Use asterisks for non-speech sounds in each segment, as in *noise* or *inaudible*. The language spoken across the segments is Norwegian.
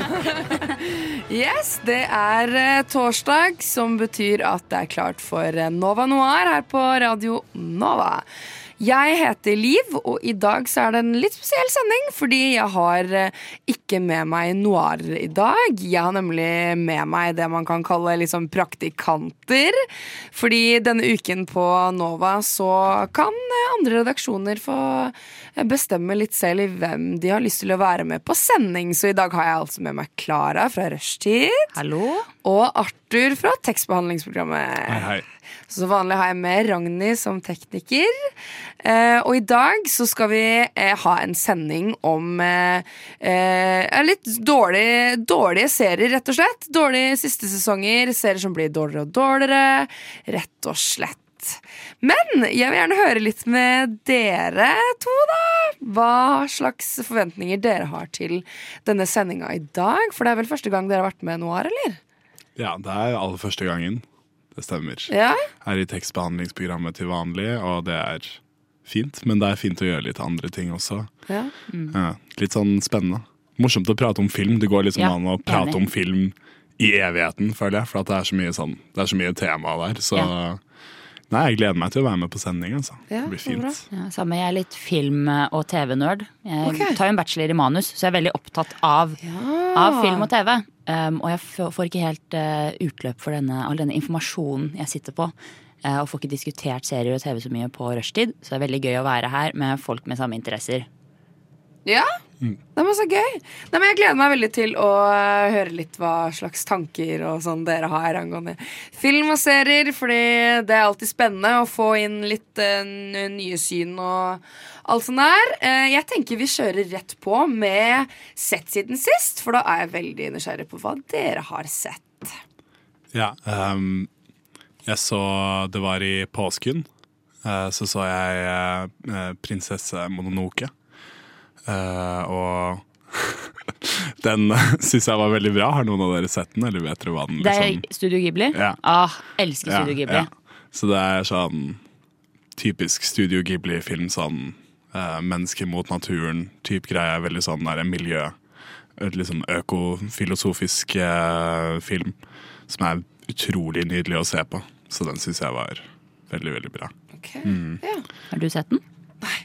*laughs* yes, det er eh, torsdag, som betyr at det er klart for eh, Nova Noir her på Radio Nova. Jeg heter Liv, og i dag så er det en litt spesiell sending, fordi jeg har eh, ikke med meg noir i dag. Jeg har nemlig med meg det man kan kalle liksom praktikanter. Fordi denne uken på Nova så kan andre redaksjoner få eh, bestemme litt selv i hvem de har lyst til å være med på sending. Så i dag har jeg altså med meg Klara fra Rushtid. Hallo? Og Arthur fra tekstbehandlingsprogrammet. Hei, hei. Så vanlig har jeg med Ragnhild som tekniker. Eh, og i dag så skal vi eh, ha en sending om eh, eh, litt dårlig, dårlige serier, rett og slett. Dårlige siste sesonger, serier som blir dårligere og dårligere. Rett og slett. Men jeg vil gjerne høre litt med dere to, da. Hva slags forventninger dere har til denne sendinga i dag. For det er vel første gang dere har vært med Noir, eller? Ja, det er aller første gangen. Det stemmer. Ja? Her i tekstbehandlingsprogrammet til vanlig, og det er fint. Men det er fint å gjøre litt andre ting også. ja. Ja, litt sånn spennende. Morsomt å prate om film. Det går liksom Ja, an å prate enig. om film i evigheten, føler jeg. For at det er så mye, sånn, det er så mye tema der. Så nei, jeg gleder meg til å være med på sending. Altså. Ja, det blir fint. Ja, samme, jeg er litt film- og TV-nerd. Jeg okay. tar jo en bachelor i manus, så jeg er veldig opptatt av, av film og TV. Um, og jeg får ikke helt uh, utløp for denne, all denne informasjonen jeg sitter på. Uh, og får ikke diskutert serier og TV så mye på rushtid, så det er veldig gøy å være her med folk med samme interesser. Ja? Det var så gøy. Nei, men jeg gleder meg veldig til å eh, høre litt hva slags tanker og sånn dere har angående film og serier. Fordi det er alltid spennende å få inn litt uh, nye syn og alt sånt der. Uh, jeg tenker vi kjører rett på med sett siden sist, for da er jeg veldig nysgjerrig på hva dere har sett. Ja, um, jeg så Det var i påsken. Uh, så så jeg Prinsesse Mononoke. Eh, og *laughs* den *laughs* syns jeg var veldig bra. Har noen av dere sett den? Eller vet dere hva den Det er liksom- Studio Ghibli. Ja. Ah, elsker Studio Ghibli. Så det er sånn typisk Studio Ghibli-film. Sånn eh, mennesker mot naturen-type greie. Veldig sånn der, miljø. Et liksom økofilosofisk eh, film som er utrolig nydelig å se på. Så den syns jeg var veldig, veldig bra. Okay. Mm. Ja. Har du sett den? Nei.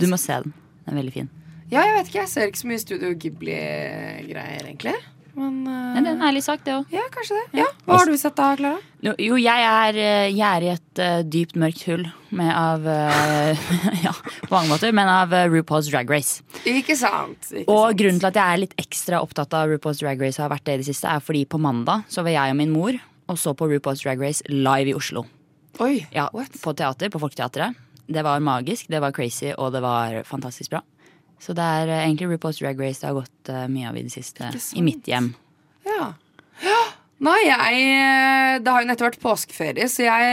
Du må se den. Den er veldig fin. ja, jeg vet ikke. Jeg ser ikke så mye Studio Ghibli-greier, egentlig. Men uh... Men det er en ærlig sak, det òg. ja, kanskje det. Ja. Hva har du sett da, Klara? Jo, jo, jeg er, eh, jeg er i et uh, dypt mørkt hull med av uh, *laughs* Ja, på mange måter, men av eh, RuPaul's Drag Race. Ikke sant. Ikke Og sant. grunnen til at jeg er litt ekstra opptatt av RuPaul's Drag Race, har vært det i det siste, er fordi på mandag så var jeg og min mor og så på RuPaul's Drag Race live i Oslo. Oi, Ja, what? På teater, på Folketeatret. Det var magisk, det var crazy, og det var fantastisk bra. Så det er eh, egentlig RuPaul's Drag Race det har gått eh, mye av i det siste. I mitt hjem. Ja. *gasps* ja. Nei, jeg eh, Det har jo nettopp vært påskeferie, så jeg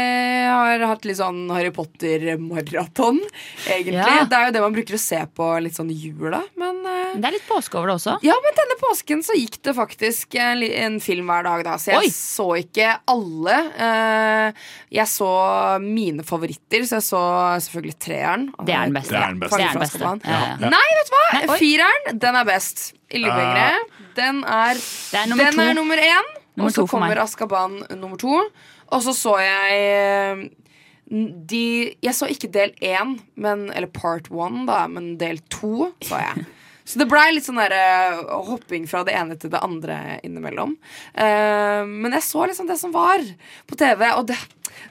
har hatt litt sånn Harry Potter-maraton, egentlig. Ja. Det er jo det man bruker å se på litt sånn i jula, men eh, Det er litt påske over det også. ja, men denne påsken så gikk det faktisk en, en film hver dag, da. Så jeg Oi. så ikke alle. Eh, jeg så mine favoritter, så jeg så selvfølgelig treeren. Det er den beste. Det er den beste. Det er den beste. Ja, ja. Nei, vet du hva? Nei. Fireren, den er best. Ildbringere. Den er, Det er nummer den to. er nummer én. Nummer Og så kommer Askaban nummer to. Og så så jeg eh, de Jeg så ikke del én, men, eller part one, da, men del to så jeg. *laughs* Så det blei litt sånn der, eh, hopping fra det ene til det andre innimellom. Uh, men jeg så liksom det som var på TV, og det,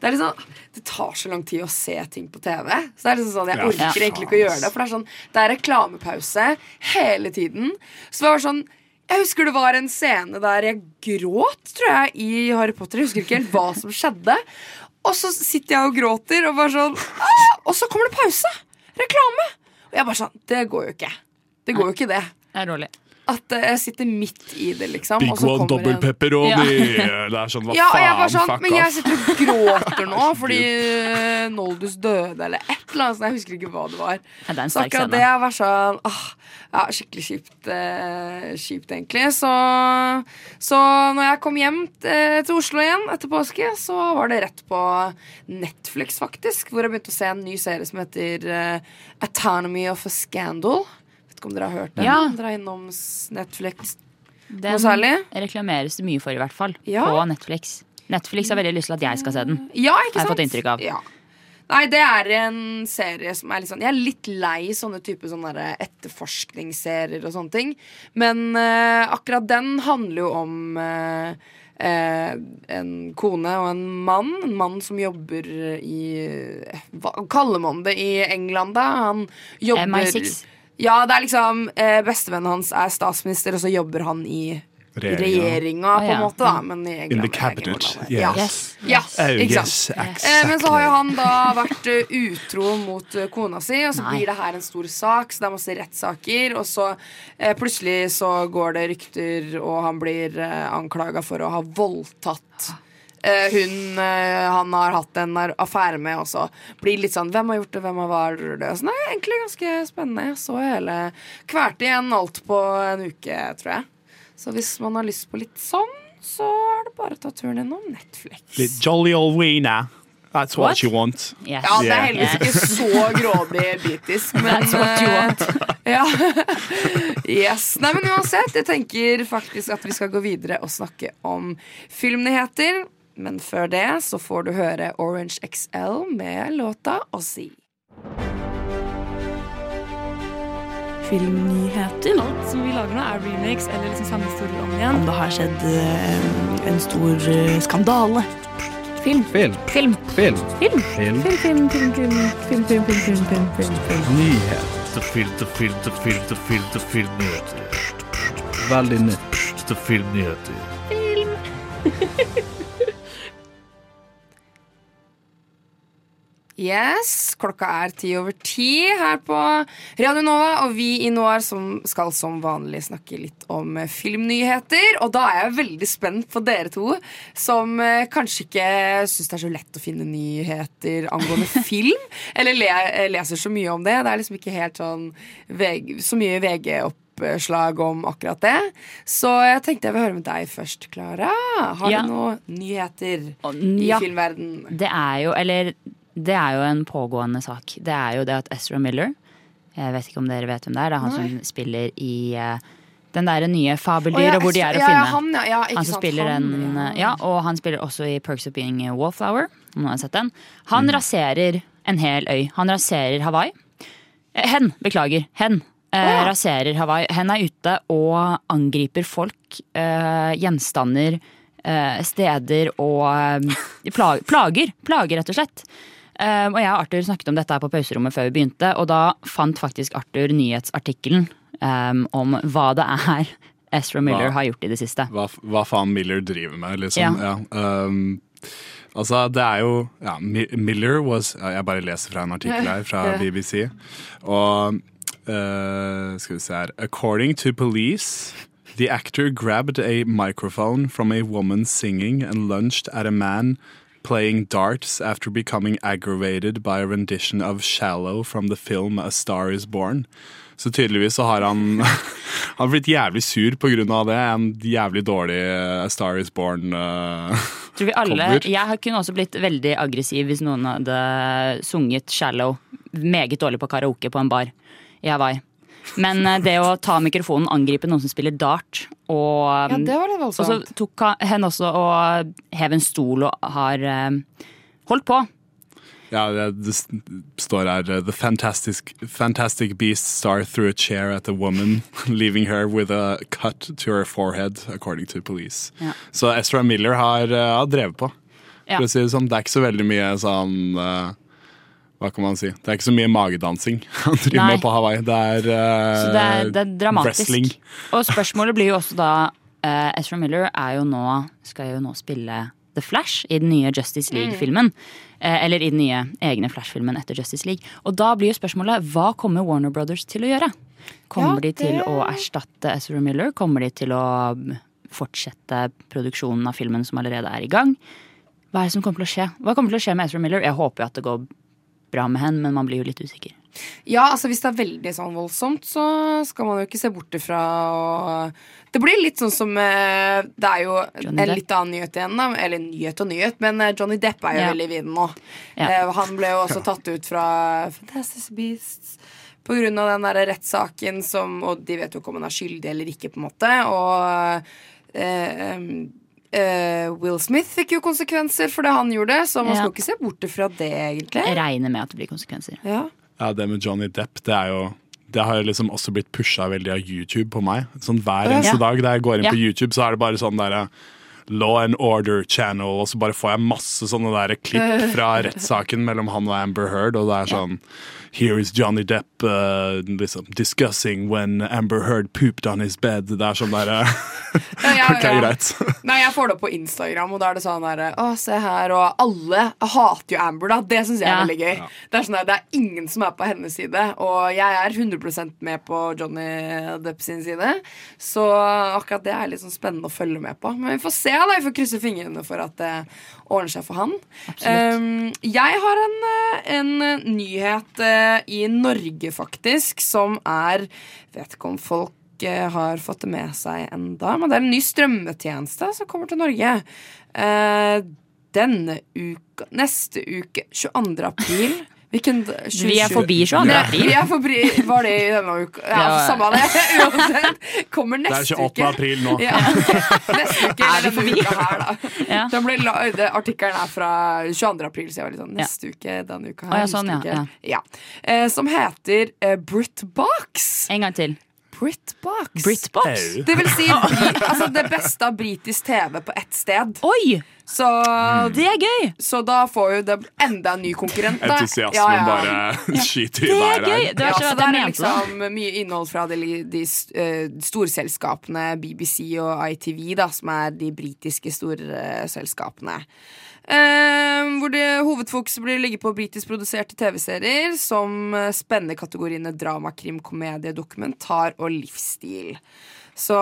det er sånn Det tar så lang tid å se ting på TV. Så det er liksom sånn, Jeg orker Ja. egentlig ikke å gjøre det, for det er sånn Det er reklamepause hele tiden. Så det var sånn jeg husker det var en scene der jeg gråt, tror jeg, i Harry Potter. Jeg husker ikke helt hva som skjedde. Og så sitter jeg og gråter, og bare sånn! Og så kommer det pause! Reklame! Og jeg bare sånn Det går jo ikke. Det går jo ikke, det. Det er dårlig. At eh, jeg sitter midt i det, liksom. Big og så one, kommer dobbel en- pepperoni! *laughs* Det er sånn, hva Ja, jeg faen, sånn, fuck men jeg sitter og gråter nå *laughs* fordi eh, Noldus døde, eller et eller annet. sånt. Jeg husker ikke hva det var. Ja, det Så akkurat scene. det vært sånn åh, ja, Skikkelig kjipt, eh, kjipt egentlig. Så, så når jeg kom hjem eh, til Oslo igjen etter påske, så var det rett på Netflix, faktisk. Hvor jeg begynte å se en ny serie som heter eh, Autonomy of a Scandal. Vet ikke om dere har hørt den? Ja. Dere er innom Netflix. Den særlig? reklameres det mye for, i hvert fall. Ja. På Netflix. Netflix har veldig lyst til at jeg skal se den. Ja, ikke Har jeg fått inntrykk av. Ja. Nei, det er en serie som er litt sånn Jeg er litt lei sånne type sånne etterforskningsserier og sånne ting. Men uh, akkurat den handler jo om uh, eh, en kone og en mann. En mann som jobber i eh, Hva kaller man det i England, da? Han jobber MI6. Ja, det er liksom eh, Bestevennen hans er statsminister, og så jobber han i Regjeringa. på en måte, da. Men i England In the cabinet. Yes. Ja. Yes. Ja, Oh, yes, Exactly. Eh, men så har jo han da vært eh, utro mot eh, kona si, og så Nei. blir det her en stor sak, så det er masse rettssaker, og så eh, plutselig så går det rykter, og han blir eh, anklaga for å ha voldtatt hun eh, han har hatt en affære med, og så blir litt sånn Hvem har gjort det, hvem har vært det? Så det er egentlig ganske spennende. Jeg så hele Kvalte igjen alt på en uke, tror jeg. Så hvis man har lyst på litt sånn, så er det bare å ta turen innom Netflix. Litt jolly old wiener. That's what, What? you want. Yes. Ja, det er Yeah. ikke *laughs* så grådig britisk, men That's what you eh, want. *laughs* Ja. Yes. Nei, men uansett, jeg tenker faktisk at vi skal gå videre og snakke om filmnyheter. Men før det så får du høre Orange XL med låta Ozzy. filmnyheter. Alt som vi lager nå, er remakes eller liksom samme historie om igjen. Om det har skjedd eh, en stor eh, skandale. Film. Film. Film. Film. Film. Film. Film, film, film, film, film, film, film, film, film, film, film. Nyhet. Filter, filter, filter, filter, filmnyheter. Veldig nytt. Filmnyheter. Yes, klokka er ti over ti her på Radio Nova, og vi i Noir som skal som vanlig snakke litt om eh, filmnyheter. Og da er jeg veldig spent på dere to, som eh, kanskje ikke syns det er så lett å finne nyheter angående *laughs* film, eller le eh, leser så mye om det. Det er liksom ikke helt sånn VG, så mye VG-oppslag om akkurat det. Så jeg tenkte jeg vil høre med deg først, Klara. Har Ja. du noen nyheter i ja. filmverden? Det er jo, eller det er jo en pågående sak. Det er jo det at Ezra Miller Jeg vet ikke om dere vet hvem det er. Det er han Nei. som spiller i eh, den derre nye Fabeldyr ja, og hvor de er å ja, finne. Han, ja, Han som spiller han, en ja. Ja, og han spiller også i Perks of Being Wallflower. Om noen har sett den. Han raserer en hel øy. Han raserer Hawaii. Eh, Hen, beklager. Hen. Eh. Raserer Hawaii. Hen er ute og angriper folk, eh, gjenstander, eh, steder og eh, plager. Plager, rett og slett. Eh, og jeg og Arthur snakket om dette her på pauserommet før vi begynte, og da fant faktisk Arthur nyhetsartikkelen eh, om hva det er *laughs* Ezra Miller Hva? har gjort i det siste. Hva, hva faen Miller driver med, liksom. Ja. um, altså, det er jo ja, Miller was ja, Jeg bare leser fra en artikkel her fra *laughs* BBC. Og uh, skal vi se her According to police The actor grabbed a microphone from a woman singing and lunged at a man playing darts after becoming aggravated by a rendition of Shallow from the film A Star Is Born. Så tydeligvis så har han *laughs* Han har blitt jævlig sur av det. En jævlig dårlig eh, A Star Is Born-cover. *laughs* Uh, vi alle, jeg kunne også blitt veldig aggressiv hvis noen hadde sunget 'Shallow' meget dårlig på karaoke på en bar i Hawaii. Men eh, det å ta mikrofonen, angripe noen som spiller dart, og, Ja, det var litt og så tok han- også og hev en stol og har eh, holdt på. Ja, det, det står her uh, The fantastic, fantastic beast star through a chair at a woman, *laughs* leaving her with a cut to her forehead, according to police. Ja. Så Ezra Miller har, uh, har drevet på. Ja. Å si det sånn, det er ikke så veldig mye sånn uh, Hva kan man si? Det er ikke så mye magedansing *laughs* han driver Nei. med på Hawaii. Det er, uh, Så det er, det er dramatisk. wrestling. Og spørsmålet blir jo også da uh, Ezra Miller er jo nå, skal jo nå spille The Flash i den nye Justice League-filmen. Eh, eller i den nye egne Flash-filmen etter Justice League. Og da blir jo spørsmålet hva kommer Warner Brothers til å gjøre? Kommer Ja, de til å erstatte Ezra Miller? Kommer de til å mm, fortsette produksjonen av filmen som allerede er i gang? Hva er det som kommer til å skje? Hva kommer til å skje med Ezra Miller? Jeg håper jo at det går bra med henne, men man blir jo litt usikker. Ja, altså Hvis det er veldig sånn voldsomt, så skal man jo ikke se bort ifra og Det blir litt sånn som eh, Det er jo en litt annen nyhet igjen, da. Eller nyhet og nyhet, men eh, Johnny Depp er jo Ja. veldig i vinden nå. Ja. Eh, han ble jo også tatt ut fra Fantastic Beasts på grunn av den der rettssaken som Og de vet jo ikke om han er skyldig eller ikke, på en måte. Og eh, eh, Will Smith fikk jo konsekvenser for det han gjorde, så man Ja. skal ikke se bort fra det, egentlig. Jeg regner med at det blir konsekvenser. Ja. Ja, det med Johnny Depp, det er jo det har jo liksom også blitt pusha veldig av YouTube på meg. Sånn Hver Ja. eneste dag da jeg går inn Ja. på YouTube, så er det bare sånn derre Law and Order Channel, og så bare får jeg masse sånne der klipp *laughs* fra rettssaken mellom han og Amber Heard, og det er sånn Here is Johnny Depp uh, liksom, discussing when Amber Heard pooped on his bed. Det er sånn derre *laughs* Ja, ja, *laughs* Ok, ja. greit. Nei, jeg får det opp på Instagram, og da er det sånn der Å, se her, og alle hater jo Amber, da. Det syns jeg er veldig gøy. Det er sånn der, det er ingen som er på hennes side, og jeg er 100 med på Johnny Depp sin side. Så akkurat det er litt sånn spennende å følge med på. Men vi får se, da. Vi får krysse fingrene for at det ordner seg for han. Um, jeg har en, eh, en nyhet uh, i Norge, faktisk, som er Vet ikke om folk har fått det med seg enda, men det er en ny strømmetjeneste som kommer til Norge. Uh, denne uka Neste uke, 22. april. Hvilken Vi er forbi 22. Nei, april. Vi er forbi, var det i denne uka? Ja, Ja. samme det. *laughs* Uansett. Kommer Det er 28. uke. april nå. Ja. Neste uke Er denne uka her, da. *laughs* Ja. da ble artikkelen er fra 22. april, så jeg var litt sånn Neste uke, denne uka her. Ja, sånn, neste ja, ja. Eh, som heter eh, BritBox. En gang til. BritBox. Britbox. Det vil si *laughs* altså det beste av britisk TV på ett sted. Oi! Så, Det er gøy! så da får jo det enda en ny konkurrent. da. Entusiasmen Ja, ja. bare *laughs* skyter i Det er gøy! Det er, Ja, jeg er liksom mye innhold fra de, de eh, storselskapene BBC og ITV, da, som er de britiske storselskapene. Eh, hvor det hovedfokuset blir ligge på britisk produserte TV-serier som eh, spenner kategoriene drama, krim, komedie, dokumentar og livsstil. Så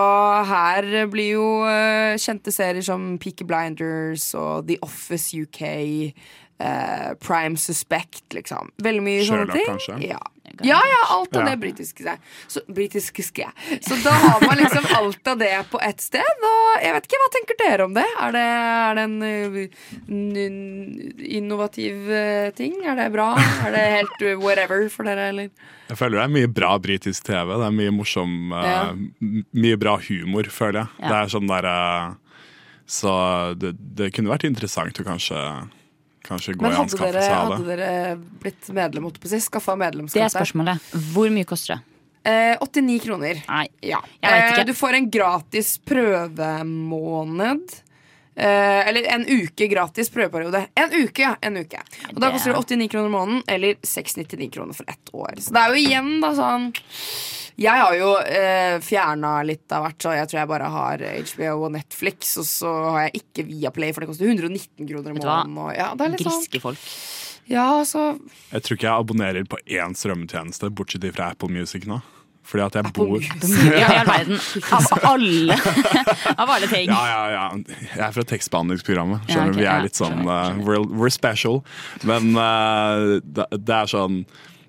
her blir jo eh, kjente serier som Peaky Blinders og The Office UK, eh, Prime Suspect, liksom. Veldig mye sånne ting. kanskje? Ja. ja, ja, alt av Ja. det britiske. Så, britiske skal jeg. Så da har man liksom alt av det på ett sted. Og jeg vet ikke, hva tenker dere om det? Er det, er det en uh, n- innovativ uh, ting? Er det bra? Er det helt uh, whatever for dere, eller? Jeg føler det er mye bra britisk TV. Det er mye morsom eh, Ja. Mye bra humor, føler jeg. Ja. Det er sånn der uh, Så det, det kunne vært interessant å kanskje Kanskje gå i anskaffelse dere, av hadde dere blitt medlem holdt på å si? Skaffa medlemskap Det er spørsmålet. Hvor mye koster det? Eh, 89 kroner. Nei. Ja. Jeg vet ikke. Eh, du får en gratis prøvemåned. Eh, eller en uke gratis prøveperiode. En uke, ja. En uke. Og da koster det 89 kroner i måneden, eller 699 kroner for ett år. Så det er jo igjen da sånn Jeg har jo eh, fjerna litt av hvert, så jeg tror jeg bare har HBO og Netflix. Og så har jeg ikke Viaplay, for det koster 119 kroner i måneden. Og, ja, det er litt sånn Griske folk. Ja, så Jeg tror ikke jeg abonnerer på én strømmetjeneste, bortsett fra Apple Music nå. Fordi at jeg bor *laughs* Ja, i all verden. Av alle, *laughs* av alle ting. Ja, ja, ja. Jeg er fra tekstbehandlingsprogrammet. Ja, okay. Vi er litt sånn uh, we're, we're special. Men uh, det, det er sånn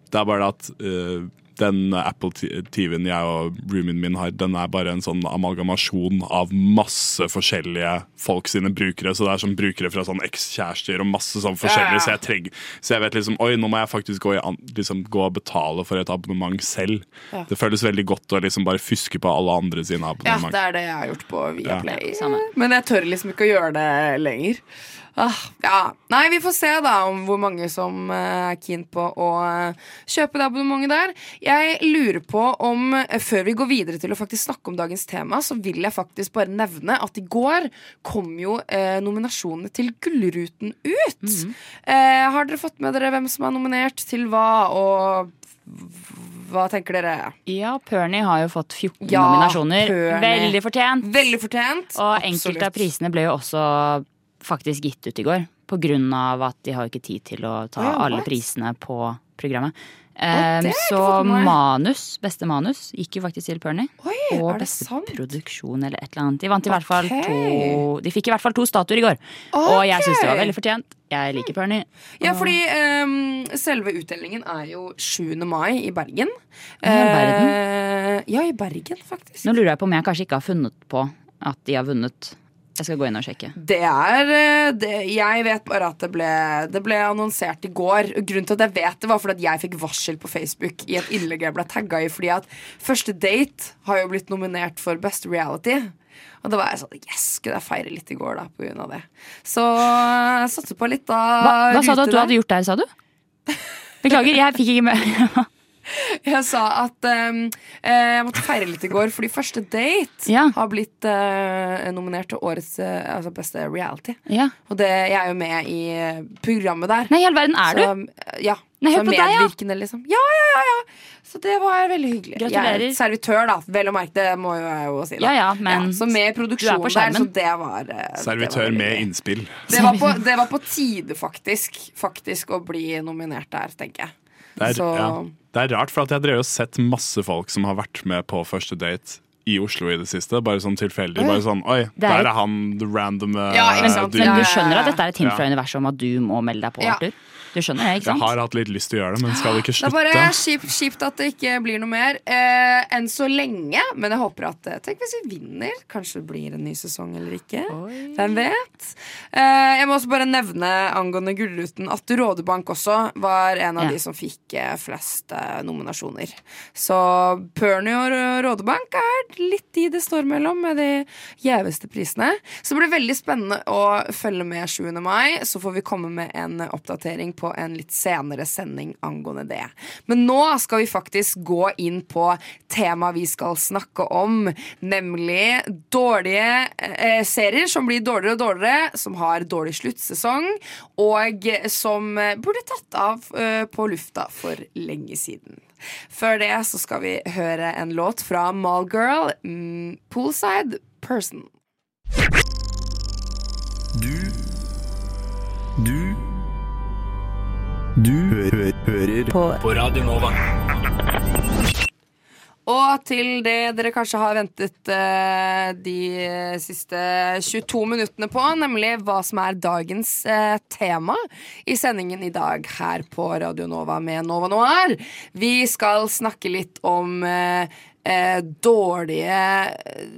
Det er bare at uh, den Apple TV-en jeg og roomien min har, den er bare en sånn amalgamasjon av masse forskjellige folk sine brukere. Så det er sånn brukere fra sånn ekskjærester og masse sånn forskjellige. Ja, ja. Så jeg trenger Så jeg vet liksom Oi, nå må jeg faktisk gå, i, an- liksom, gå og betale for et abonnement selv. Ja. Det føles veldig godt å liksom bare fuske på alle andre sine Ja, det er det jeg har gjort på Viaplay. Ja. Men jeg tør liksom ikke å gjøre det lenger. Ah, ja. Nei, vi får se da om hvor mange som eh, er keen på å eh, kjøpe det abonnementet der. Jeg lurer på om, eh, før vi går videre til å faktisk snakke om dagens tema, så vil jeg faktisk bare nevne at i går kom jo eh, nominasjonene til Gullruten ut. eh, har dere fått med dere hvem som er nominert til hva, og hva tenker dere? Ja, Pernie har jo fått 14 Ja, nominasjoner. Pernie. Veldig fortjent. Veldig fortjent. Og enkelte av prisene ble jo også faktisk gitt ut i går. På grunn av at de har ikke tid til å ta Ja, alle what? prisene på programmet. Um, så manus, beste manus, gikk jo faktisk til Pernie. Og beste sant? produksjon eller et eller annet. De vant i hvert fall to De fikk i hvert fall to statuer i går. Og jeg syns det var veldig fortjent. Jeg liker Pernie. Ja, fordi um, selve utdelingen er jo 7. mai i Bergen. I Bergen? Eh, ja, i Bergen, faktisk. Nå lurer jeg på om jeg kanskje ikke har funnet på at de har vunnet. Jeg skal gå inn og sjekke. Det er eh, det, Jeg vet bare at det ble, det ble annonsert i går. Grunnen til at jeg vet det, var fordi at jeg fikk varsel på Facebook i et innlegg jeg ble tagga i. Fordi at Første date har jo blitt nominert for Best Reality. Og da var jeg sånn Yes, skulle jeg feire litt i går, da, på grunn av det. Så jeg satser på litt da. Hva, hva sa du at du hadde gjort der, sa du? Beklager, jeg fikk ikke med. *laughs* *laughs* Jeg sa at eh, jeg måtte feire litt i går, fordi Første date Ja. har blitt uh, nominert til årets uh, altså beste reality. Ja. Og det, jeg er jo med i programmet der. Nei, i all verden, er så, du? Ja. Nei, så medvirkende, deg, ja. liksom. Ja, ja, ja, ja. Så det var veldig hyggelig. Gratulerer. Jeg er servitør, da. Vel å merke, det må jo jeg jo si. Da. Ja, ja, men så med i produksjonen der, så det var det Servitør var med innspill. det var, på, det var på tide, faktisk, faktisk å bli nominert der, tenker jeg. Det er, Så- ja. Det er rart, for at jeg har sett masse folk som har vært med på første date i Oslo i det siste. Bare sånn tilfeldig. Bare sånn Oi, er- der er han the random eh, Ja, Men, sant. men du skjønner at dette er et hint Ja. fra universet om at du må melde deg på, Ja. Du skjønner det, ikke Jeg har hatt litt lyst til å gjøre det, men skal det ikke slutte? Det er bare kjipt, kjipt at det ikke blir noe mer eh, enn så lenge. Men jeg håper at eh, Tenk hvis vi vinner. Kanskje det blir en ny sesong eller ikke. Hvem vet? Eh, jeg må også bare nevne angående Gullruten at Rådebank også var en av Ja. de som fikk eh, flest eh, nominasjoner. Så Pernie og Rådebank er litt de det står mellom med de gjeveste prisene. Så det blir veldig spennende å følge med 7. mai. Så får vi komme med en oppdatering på en litt senere sending angående det. Men nå skal vi faktisk gå inn på temaet vi skal snakke om, nemlig dårlige eh, serier som blir dårligere og dårligere, som har dårlig sluttsesong, og som burde tatt av eh, på lufta for lenge siden. Før det så skal vi høre en låt fra Mallgirl, mm, 'Poolside Person'. Du Du hø hø hører på. på Radio Nova. Og til det dere kanskje har ventet eh, de siste 22 minuttene på, nemlig hva som er dagens eh, tema i sendingen i dag her på Radio Nova med Nova Noir. Vi skal snakke litt om eh, eh, dårlige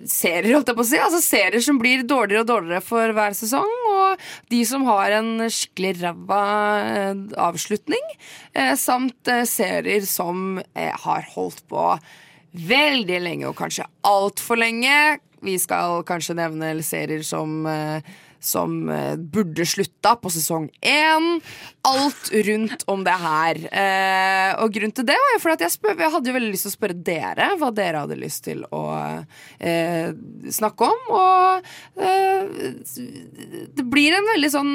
serier, holdt jeg på å si. Altså serier som blir dårligere og dårligere for hver sesong. Og de som har en skikkelig ræva eh, avslutning. Eh, samt eh, serier som eh, har holdt på veldig lenge, og kanskje altfor lenge. Vi skal kanskje nevne serier som eh, som eh, burde slutta på sesong én. Alt rundt om det her. Eh, og grunnen til det var jo fordi jeg, spør, jeg hadde jo veldig lyst til å spørre dere hva dere hadde lyst til å eh, snakke om. Og eh, det blir en veldig sånn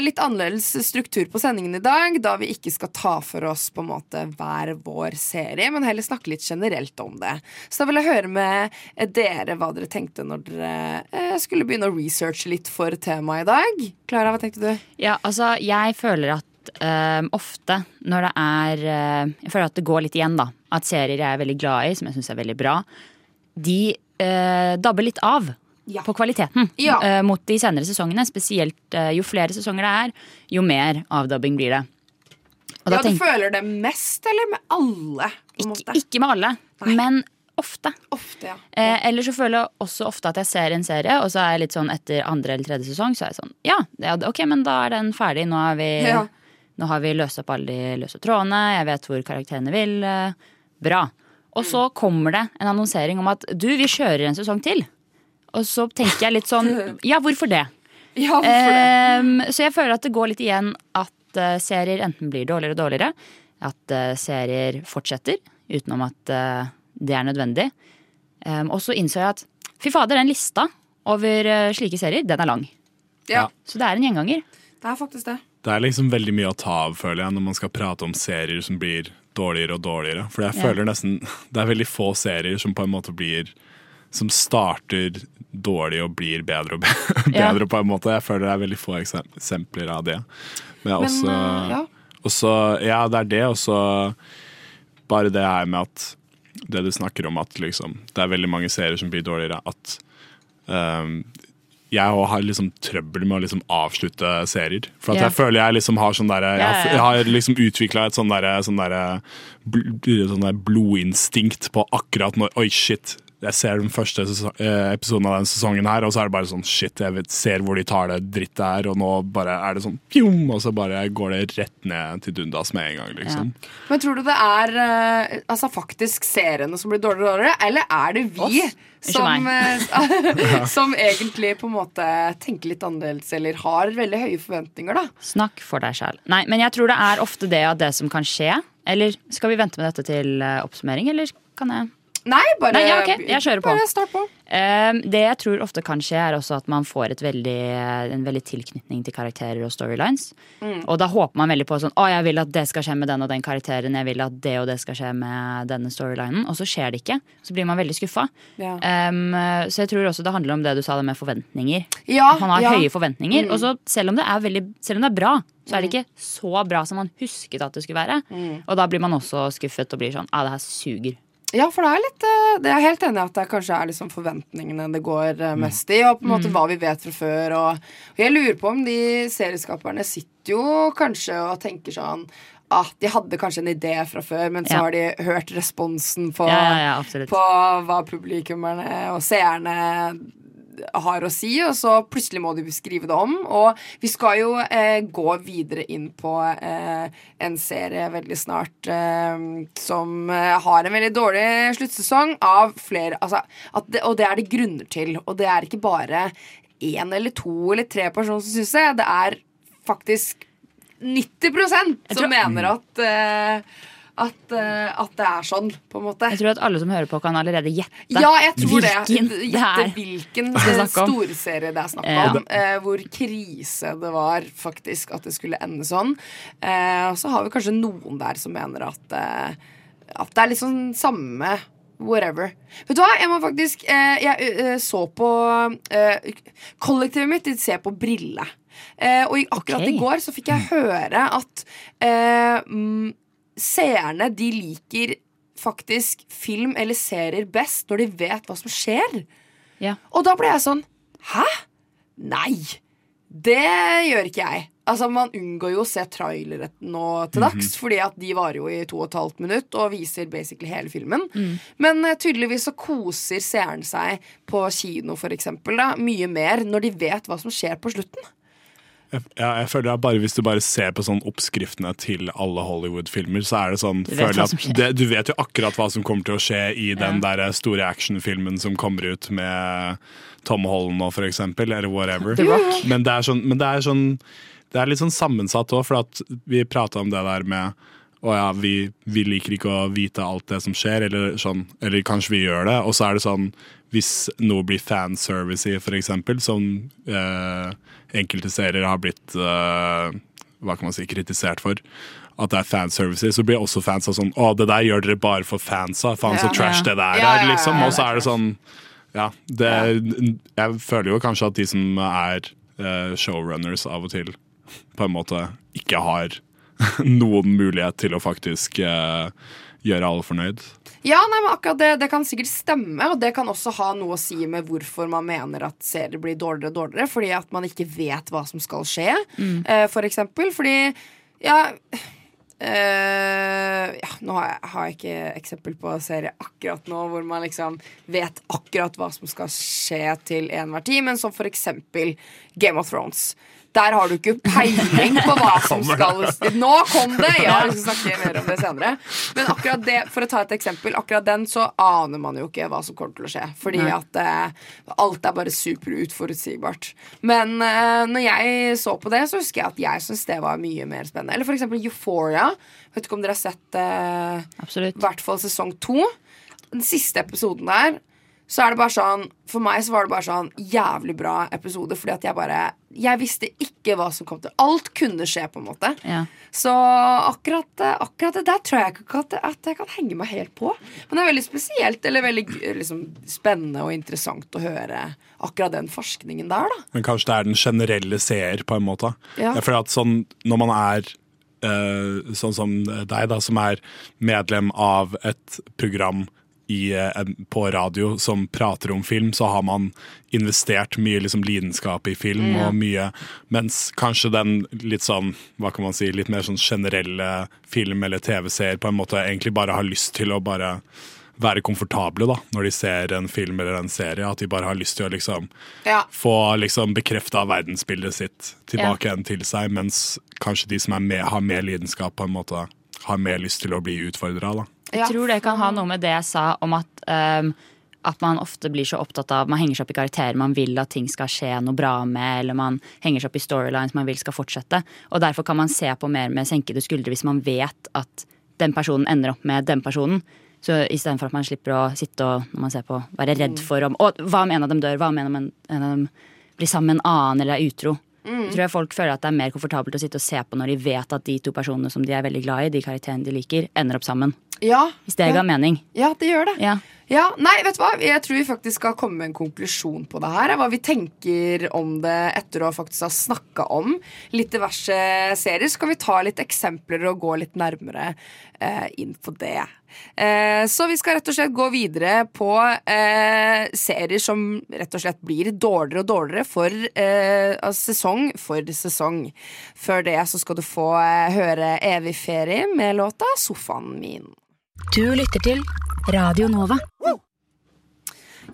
litt annerledes struktur på sendingen i dag, da vi ikke skal ta for oss på en måte hver vår serie, men heller snakke litt generelt om det. Så da vil jeg høre med eh, dere hva dere tenkte når dere eh, skulle begynne å researche litt for temaet i dag. Klara, hva tenkte du? Ja, altså, jeg føler at eh, ofte når det er uh, Jeg føler at det går litt igjen, da. At serier jeg er veldig glad i, som jeg syns er veldig bra, de uh, dabber litt av. Ja. På kvaliteten Ja. uh, mot de senere sesongene. Spesielt uh, jo flere sesonger det er, jo mer avdubbing blir det. Og Ja, du føler det mest, eller med alle? Ikke, ikke med alle, men ofte. Ofte, ja. Eh, eller så føler jeg også ofte at jeg ser en serie, og så er jeg litt sånn etter andre eller tredje sesong, så er jeg sånn Ja, ja ok, men da er den ferdig. Nå har vi, Ja. nå har vi løst opp alle de løse trådene, jeg vet hvor karakterene vil. eh, Bra. Og så kommer det en annonsering om at du, vi kjører en sesong til. Og så tenker jeg litt sånn *laughs* Ja, hvorfor det? Ja, hvorfor det? Ehm, så jeg føler at det går litt igjen at uh, serier enten blir dårligere og dårligere, at uh, serier fortsetter utenom at uh, det er nødvendig. Um, og så innså jeg at fy fader, den lista over slike serier, den er lang. Ja, Så det er en gjenganger. det er faktisk det. Det er liksom veldig mye å ta av, føler jeg, når man skal prate om serier som blir dårligere og dårligere. For jeg Ja. føler nesten *laughs* Det er veldig få serier som på en måte blir Som starter dårlig og blir bedre og *laughs* bedre, Ja. på en måte. Jeg føler det er veldig få eksempler av det. Men, Men, også, eh, ja. også, ja, det er det, og så bare det her med at det du snakker om, at liksom, det er veldig mange serier som blir dårligere, at um, jeg har liksom trøbbel med å liksom avslutte serier. For at Ja. jeg føler jeg liksom har sånn derre jeg, har- jeg har liksom utvikla et sånn derre sånn derre bl- sånn der blodinstinkt på akkurat når Oi, shit. Jeg ser den første eh, episoden av denne sesongen her, og så er det bare sånn shit, jeg vet, ser hvor de tar det drittet her, og nå bare er det sånn pjom, og så bare går det rett ned til dundas med en gang, liksom. Men tror du det er eh, altså faktisk seriene som blir dårligere og dårligere, eller er det vi Oss, som, eh, *laughs* *laughs* som egentlig på en måte tenker litt annerledes eller har veldig høye forventninger, da? Snakk for deg sjæl. Nei, men jeg tror det er ofte det av det som kan skje Eller skal vi vente med dette til oppsummering, eller kan jeg Nei, bare, Nei, ja, okay. jeg kjører på. bare start på. Um, det jeg tror ofte kan skje, er også at man får veldig, en veldig tilknytning til karakterer og storylines. Mm. Og da håper man veldig på sånn Å, jeg vil at det skal skje med den og den karakteren. Jeg vil at det og det skal skje med denne storylinen. Og så skjer det ikke. Så blir man veldig skuffa. Ja. Um, så jeg tror også det handler om det du sa det med forventninger. Ja, man har ja. høye forventninger. Mm. Og så selv om det er veldig Selv om det er bra, så er det ikke så bra som man husket at det skulle være. Mm. Og da blir man også skuffet og blir sånn Ja, det her suger. Ja, for det er litt eh, Det er helt enig i at det kanskje er liksom forventningene det går eh, mest i. Og på en måte Mm. hva vi vet fra før. Og, og jeg lurer på om de serieskaperne sitter jo kanskje og tenker sånn at de hadde kanskje en idé fra før, men så Ja. har de hørt responsen på, ja, ja, på hva publikummerne og seerne har å si, og så plutselig må de skrive det om. Og vi skal jo eh, gå videre inn på eh, en serie veldig snart eh, som eh, har en veldig dårlig sluttsesong av flere altså, at det, Og det er det grunner til. Og det er ikke bare én eller to eller tre personer som syns det. Det er faktisk 90% som tror- mener at eh, at, eh, at det er sånn, på en måte. Jeg tror at alle som hører på, kan allerede gjette Ja, jeg tror hvilken det. Gjette er. hvilken *laughs* storserie det er snakk Ja. om. Eh, hvor krise det var faktisk at det skulle ende sånn. Eh, og så har vi kanskje noen der som mener at, at det er litt sånn samme Whatever. Vet du hva, jeg må faktisk eh, Jeg så på Kollektivet mitt de ser på Brille. Og akkurat okay. i går så fikk jeg høre at mm, seerne de liker faktisk film eller serier best når de vet hva som skjer. Ja. Og da ble jeg sånn Hæ? Nei! Det gjør ikke jeg. Altså Man unngår jo å se trailere nå til dags, fordi at de varer jo i to og et halvt minutt og viser basically hele filmen. Men uh, tydeligvis så koser seeren seg på kino for eksempel, da, mye mer når de vet hva som skjer på slutten. Jeg, ja, jeg føler at bare Hvis du bare ser på sånn oppskriftene til alle Hollywood-filmer, så er det sånn Du vet at det, Du vet jo akkurat hva som kommer til å skje i den der store actionfilmen som kommer ut med Tom Holland nå, for eksempel, eller whatever. Men det er sånn, men det er sånn Det er litt sånn sammensatt òg, for at vi prata om det der med å ja, vi, vi liker ikke å vite alt det som skjer, eller sånn Eller kanskje vi gjør det, og så er det sånn Hvis noe blir fanservice i, for eksempel, som eh, enkelte serier har blitt eh, Hva kan man si, kritisert for. At det er fanservice, så blir også fans av sånn Å, det der gjør dere bare for fansa. Faen, så Ja. trash det der Ja, ja, er, liksom. Og så er det sånn Ja, det, jeg føler jo kanskje at de som er eh, showrunners av og til, på en måte ikke har *laughs* noen mulighet til å faktisk eh, gjøre alle fornøyd. Ja, nei, men akkurat det, det kan sikkert stemme, og det kan også ha noe å si med hvorfor man mener at serier blir dårligere og dårligere, fordi at man ikke vet hva som skal skje, eh, for eksempel. Fordi, ja Uh, ja, nå har jeg, har jeg ikke eksempel på serie akkurat nå hvor man liksom vet akkurat hva som skal skje til enhver tid, men som for eksempel Game of Thrones. Der har du ikke peiling på hva som skal Nå kom det! Ja, vi skal snakke mer om det senere. Men akkurat det, for å ta et eksempel, akkurat den så aner man jo ikke hva som kommer til å skje. Fordi Nei. at eh, alt er bare super utforutsigbart. Men eh, når jeg så på det, så husker jeg at jeg syntes det var mye mer spennende. Eller for eksempel Euphoria. Vet ikke om dere har sett eh, i hvert fall sesong to. Den siste episoden der, så er det bare sånn For meg så var det bare sånn jævlig bra episode, fordi at jeg bare Jeg visste ikke hva som kom til. Alt kunne skje, på en måte. Ja. Så akkurat, akkurat det der tror jeg ikke at, at jeg kan henge meg helt på. Men det er veldig spesielt, eller veldig liksom, spennende og interessant å høre akkurat den forskningen der, da. Men kanskje det er den generelle seer, på en måte. Ja. Føler at sånn, når man er eh, sånn som deg, da, som er medlem av et program i, eh, på radio som prater om film, så har man investert mye liksom, lidenskap i film Mm. og mye Mens kanskje den litt sånn, hva kan man si, litt mer sånn generelle film- eller TV-seer på en måte egentlig bare har lyst til å bare være komfortable da, når de ser en film eller en serie. At de bare har lyst til å liksom Ja. få liksom bekrefta verdensbildet sitt tilbake igjen til seg, mens kanskje de som er med, har mer lidenskap, på en måte har mer lyst til å bli utfordra. Jeg tror det kan ha noe med det jeg sa om at, um, at man ofte blir så opptatt av Man henger seg opp i karakterer man vil at ting skal skje noe bra med, eller man henger seg opp i storylines man vil skal fortsette. Og derfor kan man se på mer med senkede skuldre hvis man vet at den personen ender opp med den personen. Så istedenfor at man slipper å sitte og når man ser på, være redd for om Å, hva om en av dem dør? Hva om en av dem, en av dem blir sammen med en annen eller er utro? Mm. Tror jeg folk føler at det er mer komfortabelt å sitte og se på når de vet at de to personene som de er veldig glad i, de karakterene de liker, ender opp sammen. Ja. Hvis det ga mening. Ja, det gjør det. Ja. Ja, nei, vet du hva? Jeg tror vi faktisk skal komme med en konklusjon på det her. Hva vi tenker om det etter å faktisk ha snakka om litt diverse serier. Så kan vi ta litt eksempler og gå litt nærmere eh, inn på det. Eh, så vi skal rett og slett gå videre på eh, serier som rett og slett blir dårligere og dårligere for eh, sesong for sesong. Før det så skal du få eh, høre Evig ferie med låta 'Sofaen min'. Du lytter til Radio Nova.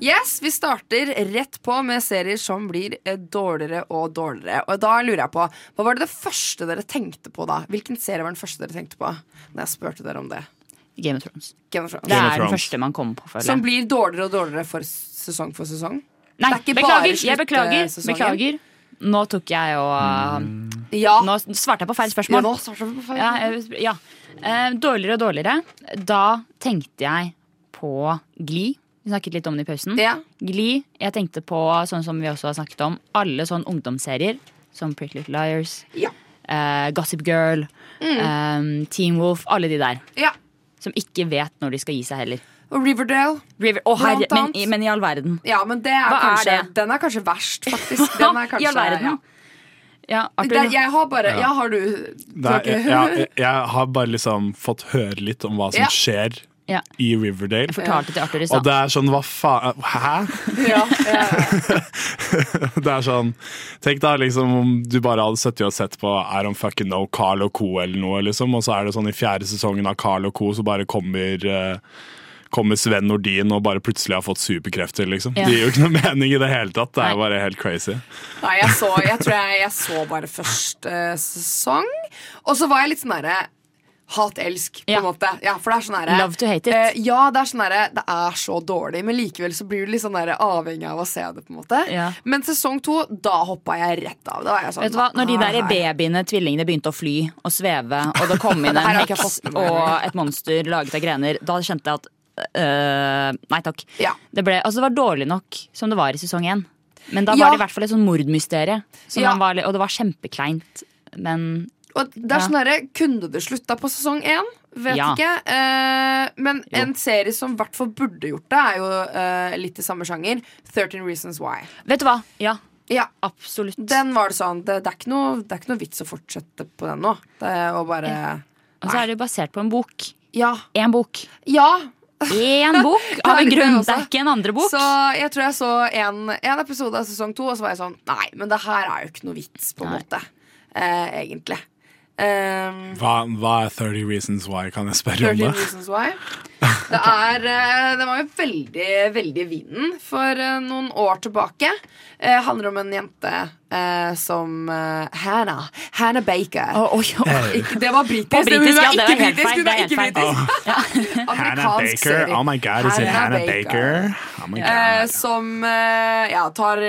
Yes, Vi starter rett på med serier som blir eh, dårligere og dårligere. Og da lurer jeg på, Hva var det det første dere tenkte på da? Hvilken serie var den første dere tenkte på? Når jeg spurte dere om det Game of Thrones. Game of Thrones. Det er den første man kommer på, føler Som blir dårligere og dårligere for sesong for sesong? Nei, Det er ikke beklager. bare Jeg beklager. beklager. Nå tok jeg og Ja. Nå svarte jeg på feil spørsmål. Ja, nå svarte jeg på feil. Ja, jeg- ja. Eh, dårligere og dårligere. Da tenkte jeg på Gli. Vi snakket litt om det i pausen. Gli. Jeg tenkte på, sånn som vi også har snakket om, alle sånn ungdomsserier. Som Pretty Little Liars, eh, Gossip Girl, Mm. eh, Team Wolf. Alle de der. Ja. Som ikke vet når de skal gi seg heller. Og Riverdale. River, å, herre, men, men i all verden. Ja, men det er Hva er kanskje, det? Den er kanskje verst, faktisk. *laughs* Den er kanskje, I all verden. Ja. Det, jeg har bare Ja. Ja, har du Det er, jeg, jeg, jeg har bare liksom fått høre litt om hva som Ja. skjer Ja. i Riverdale. Jeg fortalte til Arthur i stad. Og det er sånn, hva faen Hæ? *laughs* Ja, ja, *laughs* Det er sånn Tenk da liksom om du bare hadde sittet og sett på I don't fucking know Carl og Co. eller noe, liksom, og så er det sånn i fjerde sesongen av Carl og Co. så bare kommer eh, Kommer Sven Nordin og bare plutselig har fått superkrefter, liksom. Ja. Det gir jo ikke noe mening i det hele tatt. Det er jo bare helt crazy. Nei, jeg så, jeg tror jeg, jeg så bare første sesong. Og så var jeg litt sånn derre Hat-elsk, på en måte. Ja, for det er sånn derre Love to hate it. eh, ja, det er sånn derre Det er så dårlig, men likevel så blir du litt sånn derre avhengig av å se det, på en måte. Ja. Men sesong to, da hoppa jeg rett av. Da var jeg sånn Vet du hva? Når de der «Ah, babyene, tvillingene, begynte å fly og sveve, og det kom *laughs* inn en heks og et monster laget av grener, da kjente jeg at øh, Nei takk. Det, ble, altså, det var dårlig nok som det var i sesong én. Men da Ja. var det i hvert fall et sånn mordmysterie. Ja. var, og det var kjempekleint. Men Og det er sånn derre Kunne det slutta på sesong én? Vet Ja. ikke. Eh, men en serie som i hvert fall burde gjort det, er jo eh, litt i samme sjanger. 13 Reasons Why. Vet du hva? Ja. Ja. Absolutt. Den var det sånn Det, det, er, noe, det er ikke noe vits å fortsette på den nå. Det er å bare Og så er det jo basert på en bok. Ja. Én bok. Ja. Én *laughs* bok av en grunn. Det er ikke en andre bok. Så jeg tror jeg så en, en episode av sesong to, og så var jeg sånn Nei, men det her er jo ikke noe vits, på en måte. Eh, egentlig. Um, Hva, hva er 30 Reasons Why, kan jeg spørre 30 om det? Reasons Why. *laughs* Det er eh, Det var jo veldig, veldig vinden for eh, noen år tilbake. Eh, handler om en jente eh, som uh, Hannah. Hannah Baker. Ikke, det var britisk. På britisk, hun ja, det ikke var helt britisk, feil, det er ikke helt feil. britisk. *laughs* Hannah Baker. serie. Oh my god, is it Hannah Baker? Oh my god. uh, som ja, tar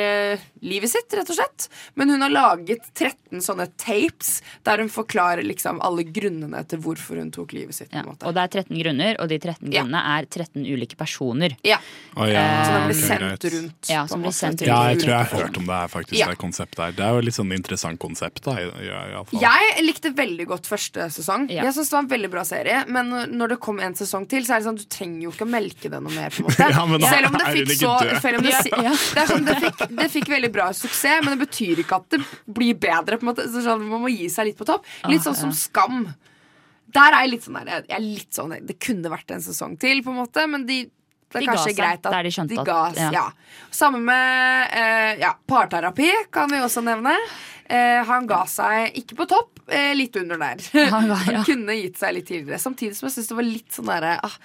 livet sitt, rett og slett. Men hun har laget 13 sånne tapes der hun forklarer liksom alle grunnene til hvorfor hun tok livet sitt. på en måte. Og det er 13 grunner, og de 13 grunnene er 13 ulike personer. Ja. Oh, ja, Så den blir sendt rundt. Ja, som blir sendt rundt. Ja, jeg tror jeg har hørt om det her, faktisk. Ja. Det konseptet her. Det er jo litt sånn interessant konsept, da. i- i- i alle fall. Jeg likte veldig godt første sesong. Ja. Jeg synes det var en veldig bra serie Men når det kom en sesong til, så er det sånn du trenger jo ikke å melke det noe mer. på en måte *laughs* Ja, men da Selv om det fikk så om det, Ja, *laughs* det, er sånn, det, fikk, det fikk veldig veldig bra suksess, men det betyr ikke at det blir bedre. på en måte så sånn, Man må gi seg litt på topp. Litt sånn som Skam. Der er jeg litt sånn der, jeg er litt sånn Det kunne vært en sesong til, på en måte, men de det er De kanskje greit at de, de ga, oss. ja. ja. Samme med eh, ja, parterapi, kan vi også nevne. Eh, han ga seg ikke på topp, eh, litt under der. *laughs* Han ga- *laughs* ja. kunne gitt seg litt tidligere. Samtidig som jeg syns det var litt sånn derre ah,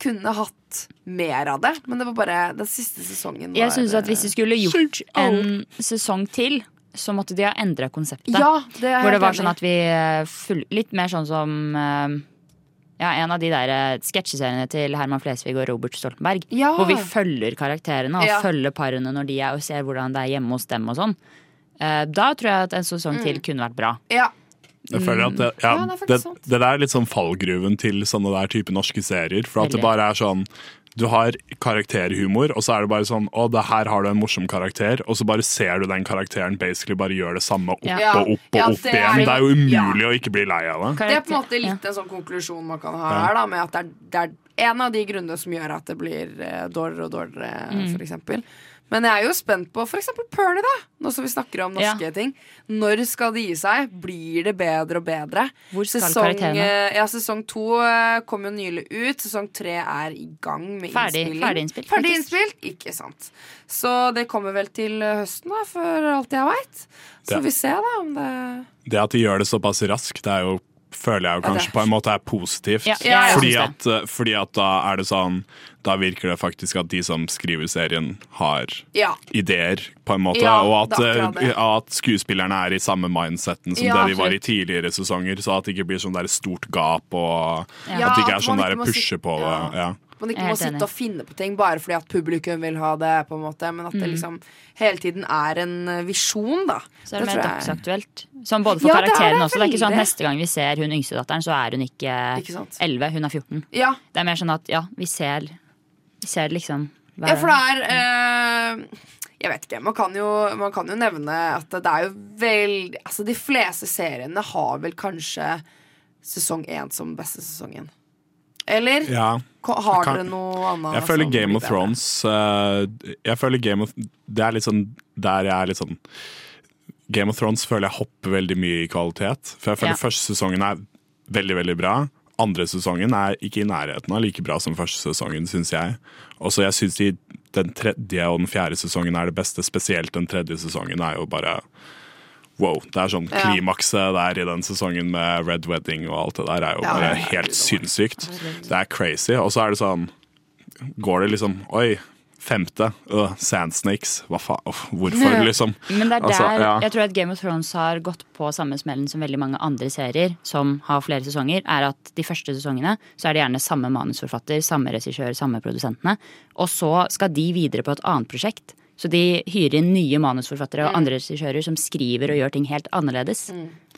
Kunne hatt mer av det, men det var bare den siste sesongen. Jeg synes at hvis de skulle gjort en sesong til, så måtte de ha endra konseptet. Ja, det er Hvor det var sånn enig at vi eh, Litt mer sånn som eh, ja, en av de der eh, sketsjeseriene til Herman Flesvig og Robert Stoltenberg. Ja. Hvor vi følger karakterene og Ja. følger parene når de er og ser hvordan det er hjemme hos dem og sånn. Eh, Da tror jeg at en sesong til kunne vært bra. Ja. Jeg føler at det, ja, Ja, det er det, det der er litt sånn fallgruven til sånne der type norske serier. For at det bare er sånn Du har karakterhumor, og så er det bare sånn Å, det her har du en morsom karakter, og så bare ser du den karakteren basically bare gjøre det samme opp Ja. og opp og Ja, opp det er- igjen. Det er jo ja. umulig å ikke bli lei av det. Det er på en måte litt en sånn konklusjon man kan ha Ja. her, da, med at det er, det er en av de grunnene som gjør at det blir eh, dårligere og dårligere, Mm. eksempel. Men jeg er jo spent på for eksempel Pernie, da. Nå som vi snakker om norske Ja. ting. Når skal det gi seg? Blir det bedre og bedre? Hvor skal karakterene? eh, ja, sesong to eh, kom jo nylig ut. Sesong tre er i gang med Ferdig- innspilling. ferdig innspilt, Ferdig innspilt, ikke sant. Så det kommer vel til eh, høsten, da, for alt jeg veit. Så får vi se, da, om det Det at de gjør det såpass raskt, det er jo føler jeg jo kanskje på en måte er positivt. Ja, ja, fordi, at, eh, fordi at da er det sånn Da virker det faktisk at de som skriver serien, har Ja. ideer, på en måte. Ja, og at, eh, at skuespillerne er i samme mindseten som Ja, det de var i tidligere sesonger. Så at det ikke blir sånn der stort gap, og Ja, at det ikke er sånn der pushe på det. Ja. Man ikke må sitte og finne på ting bare fordi at publikum vil ha det, på en måte men at det liksom hele tiden er en eh, visjon, da. Så er det, det mer dagsaktuelt. Sånn både for Ja, er karakterene også. Det er ikke sånn neste gang vi ser hun yngste datteren, så er hun ikke, Ikke 11, hun er 14. Ja, Det er mer sånn at ja, vi ser, vi ser liksom hver, ja for det er øh, Jeg vet ikke. Man kan, jo, man kan jo nevne at det er jo veldig Altså, de fleste seriene har vel kanskje sesong én som beste sesongen. Eller Ja. Har dere noe annet? Jeg føler Game of? Thrones eh, Jeg føler Game of Det er litt sånn der jeg er litt sånn Game of Thrones føler jeg hopper veldig mye i kvalitet. For jeg føler Ja. første sesongen er veldig, veldig bra. Andre sesongen er ikke i nærheten av like bra som første sesongen, syns jeg. Og så jeg syns de, den tredje og den fjerde sesongen er det beste. Spesielt den tredje sesongen er jo bare Wow. Det er sånn klimakset der i den sesongen med Red Wedding og alt det der er jo bare helt sinnssykt. Det er crazy. Og så er det sånn Går det liksom Oi, femte. Uh, Sandsnakes. Hva faen? Uff, Hvorfor, liksom? Men det er der Altså, ja. jeg tror at Game of Thrones har gått på samme smellen som veldig mange andre serier som har flere sesonger, er at de første sesongene så er det gjerne samme manusforfatter, samme regissør, samme produsentene. Og så skal de videre på et annet prosjekt. Så de hyrer inn nye manusforfattere og Mm. andre regissører som skriver og gjør ting helt annerledes.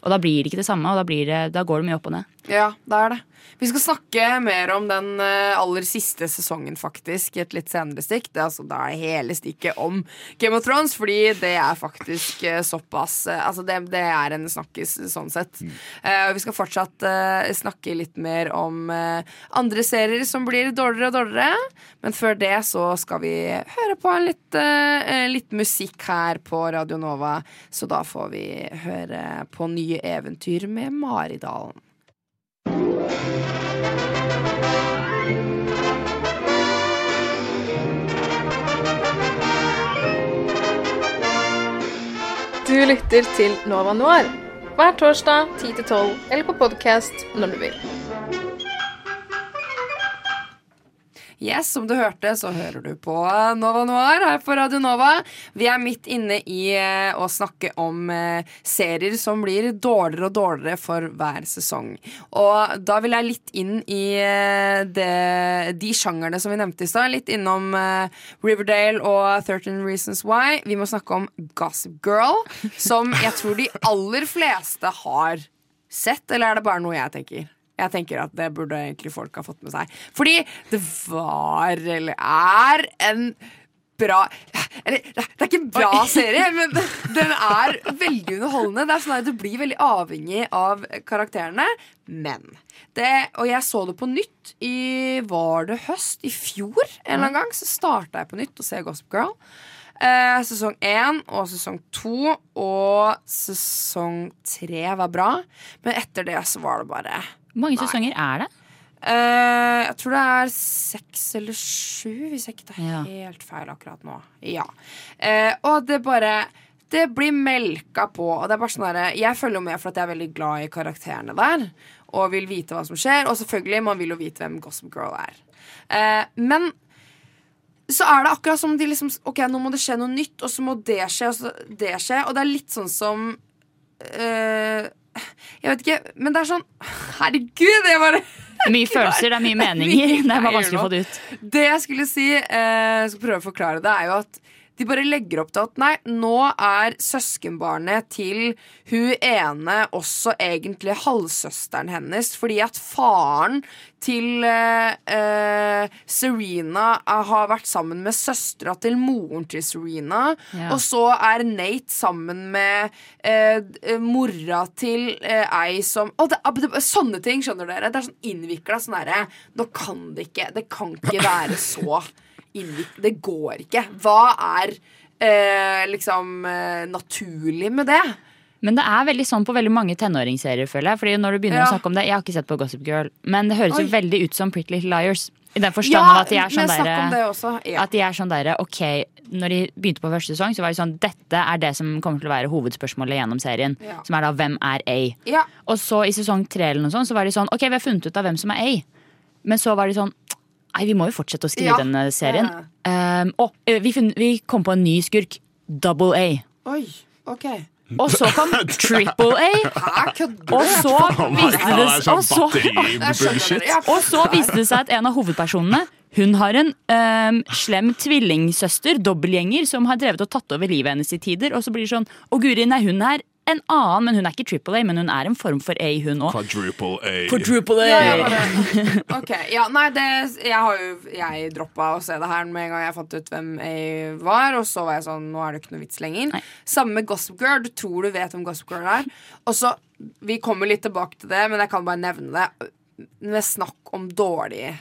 Og da blir det ikke det samme, og da, blir det, da går det mye opp og ned. Ja, det er det. Vi skal snakke mer om den eh, aller siste sesongen, faktisk, i et litt senere stikk. Det er altså da er hele stikket om Game of Thrones, fordi det er faktisk eh, såpass eh, Altså, det, det er en snakkis sånn sett. Mm. Uh, vi skal fortsatt uh, snakke litt mer om uh, andre serier som blir dårligere og dårligere. Men før det så skal vi høre på litt, litt musikk her på Radio Nova. Så da får vi høre på nye eventyr med Maridalen. Du lytter til Nova Noir hver torsdag 10-12 eller på podkast når du vil. Yes, som du hørte, så hører du på Nova Noir her på Radio Nova. Vi er midt inne i eh, å snakke om eh, serier som blir dårligere og dårligere for hver sesong. Og da vil jeg litt inn i eh, det, de sjangerne som vi nevnte i stad. Litt innom Riverdale og 13 Reasons Why. Vi må snakke om Gossip Girl, som jeg tror de *laughs* aller fleste har sett. Eller er det bare noe jeg tenker? Jeg tenker at det burde egentlig folk ha fått med seg. Fordi det var, eller er, en bra Eller det er ikke en bra *laughs* serie, men den er veldig underholdende. Det er sånn at Du blir veldig avhengig av karakterene. Men det, Og jeg så det på nytt i Var det høst? I fjor en eller annen gang så starta jeg på nytt å se Gossip Girl. Eh, sesong én og sesong to og sesong tre var bra. Men etter det så var det bare Hvor mange sesonger er det? Uh, jeg tror det er seks eller sju, hvis jeg ikke tar Ja. helt feil akkurat nå. Ja. Uh, og det bare Det blir melka på. Og det er bare sånn derre- Jeg følger jo med for at jeg er veldig glad i karakterene der. Og vil vite hva som skjer. Og selvfølgelig, man vil jo vite hvem Gossip Girl er. Uh, men så er det akkurat som de liksom Ok, nå må det skje noe nytt, og så må det skje, og så det skje. Og det er litt sånn som Jeg vet ikke, men det er sånn Herregud, bare Det er mye *laughs* følelser, det er mye meninger. Det er bare vanskelig å få det ut. Det jeg skulle si, eh, skal prøve å forklare det, er jo at de bare legger opp til at nei, nå er søskenbarnet til hun ene også egentlig halvsøsteren hennes, fordi at faren til uh, uh, Serena eh, har vært sammen med søstera til moren til Serena, Ja. og så er Nate sammen med uh, mora til ei som Å, det, det, Sånne ting, skjønner dere. Det er sånn innvikla sånn herre Nå kan det ikke Det kan ikke *laughs* være så innvikla Det går ikke. Hva er eh, liksom eh, naturlig med det? Men det er veldig sånn på veldig mange tenåringsserier, føler jeg. Fordi når du begynner Ja. å snakke om det Jeg har ikke sett på Gossip Girl, men det høres Oi. jo veldig ut som Pretty Little Liars. I den forstand Ja, av at de er sånn derre. Ja. At de er sånn derre Ok, når de begynte på første sesong, så var det sånn Dette er det som kommer til å være hovedspørsmålet gjennom serien. Ja. Som er da hvem er A? Ja. Og så i sesong tre eller noe sånt, så var de sånn Ok, vi har funnet ut av hvem som er A. Men så var de sånn Nei, vi må jo fortsette å skrive Ja. denne serien. Ja. Um, og vi, funn- vi kom på en ny skurk. Double A. Oi, ok. Og så kom *laughs* Triple A. Og så viste det sånn og så. Ja. og så viste det seg at en av hovedpersonene hun har en øhm, slem tvillingsøster, dobbeltgjenger, som har drevet og tatt over livet hennes i tider. Og så blir det sånn Å, guri, nei, hun er en annen, men hun er ikke triple A, men hun er en form for A, hun òg. Quadruple A. Quadruple A. Ja, ja, *laughs* ok, ja, nei, det, jeg har jo Jeg droppa å se det her med en gang jeg fant ut hvem A var. Og så var jeg sånn, nå er det ikke noe vits lenger. Nei. Samme med Gossip Girl. Du tror du vet hvem Gossip Girl er. Og så, Vi kommer litt tilbake til det, men jeg kan bare nevne det. Med snakk om dårlig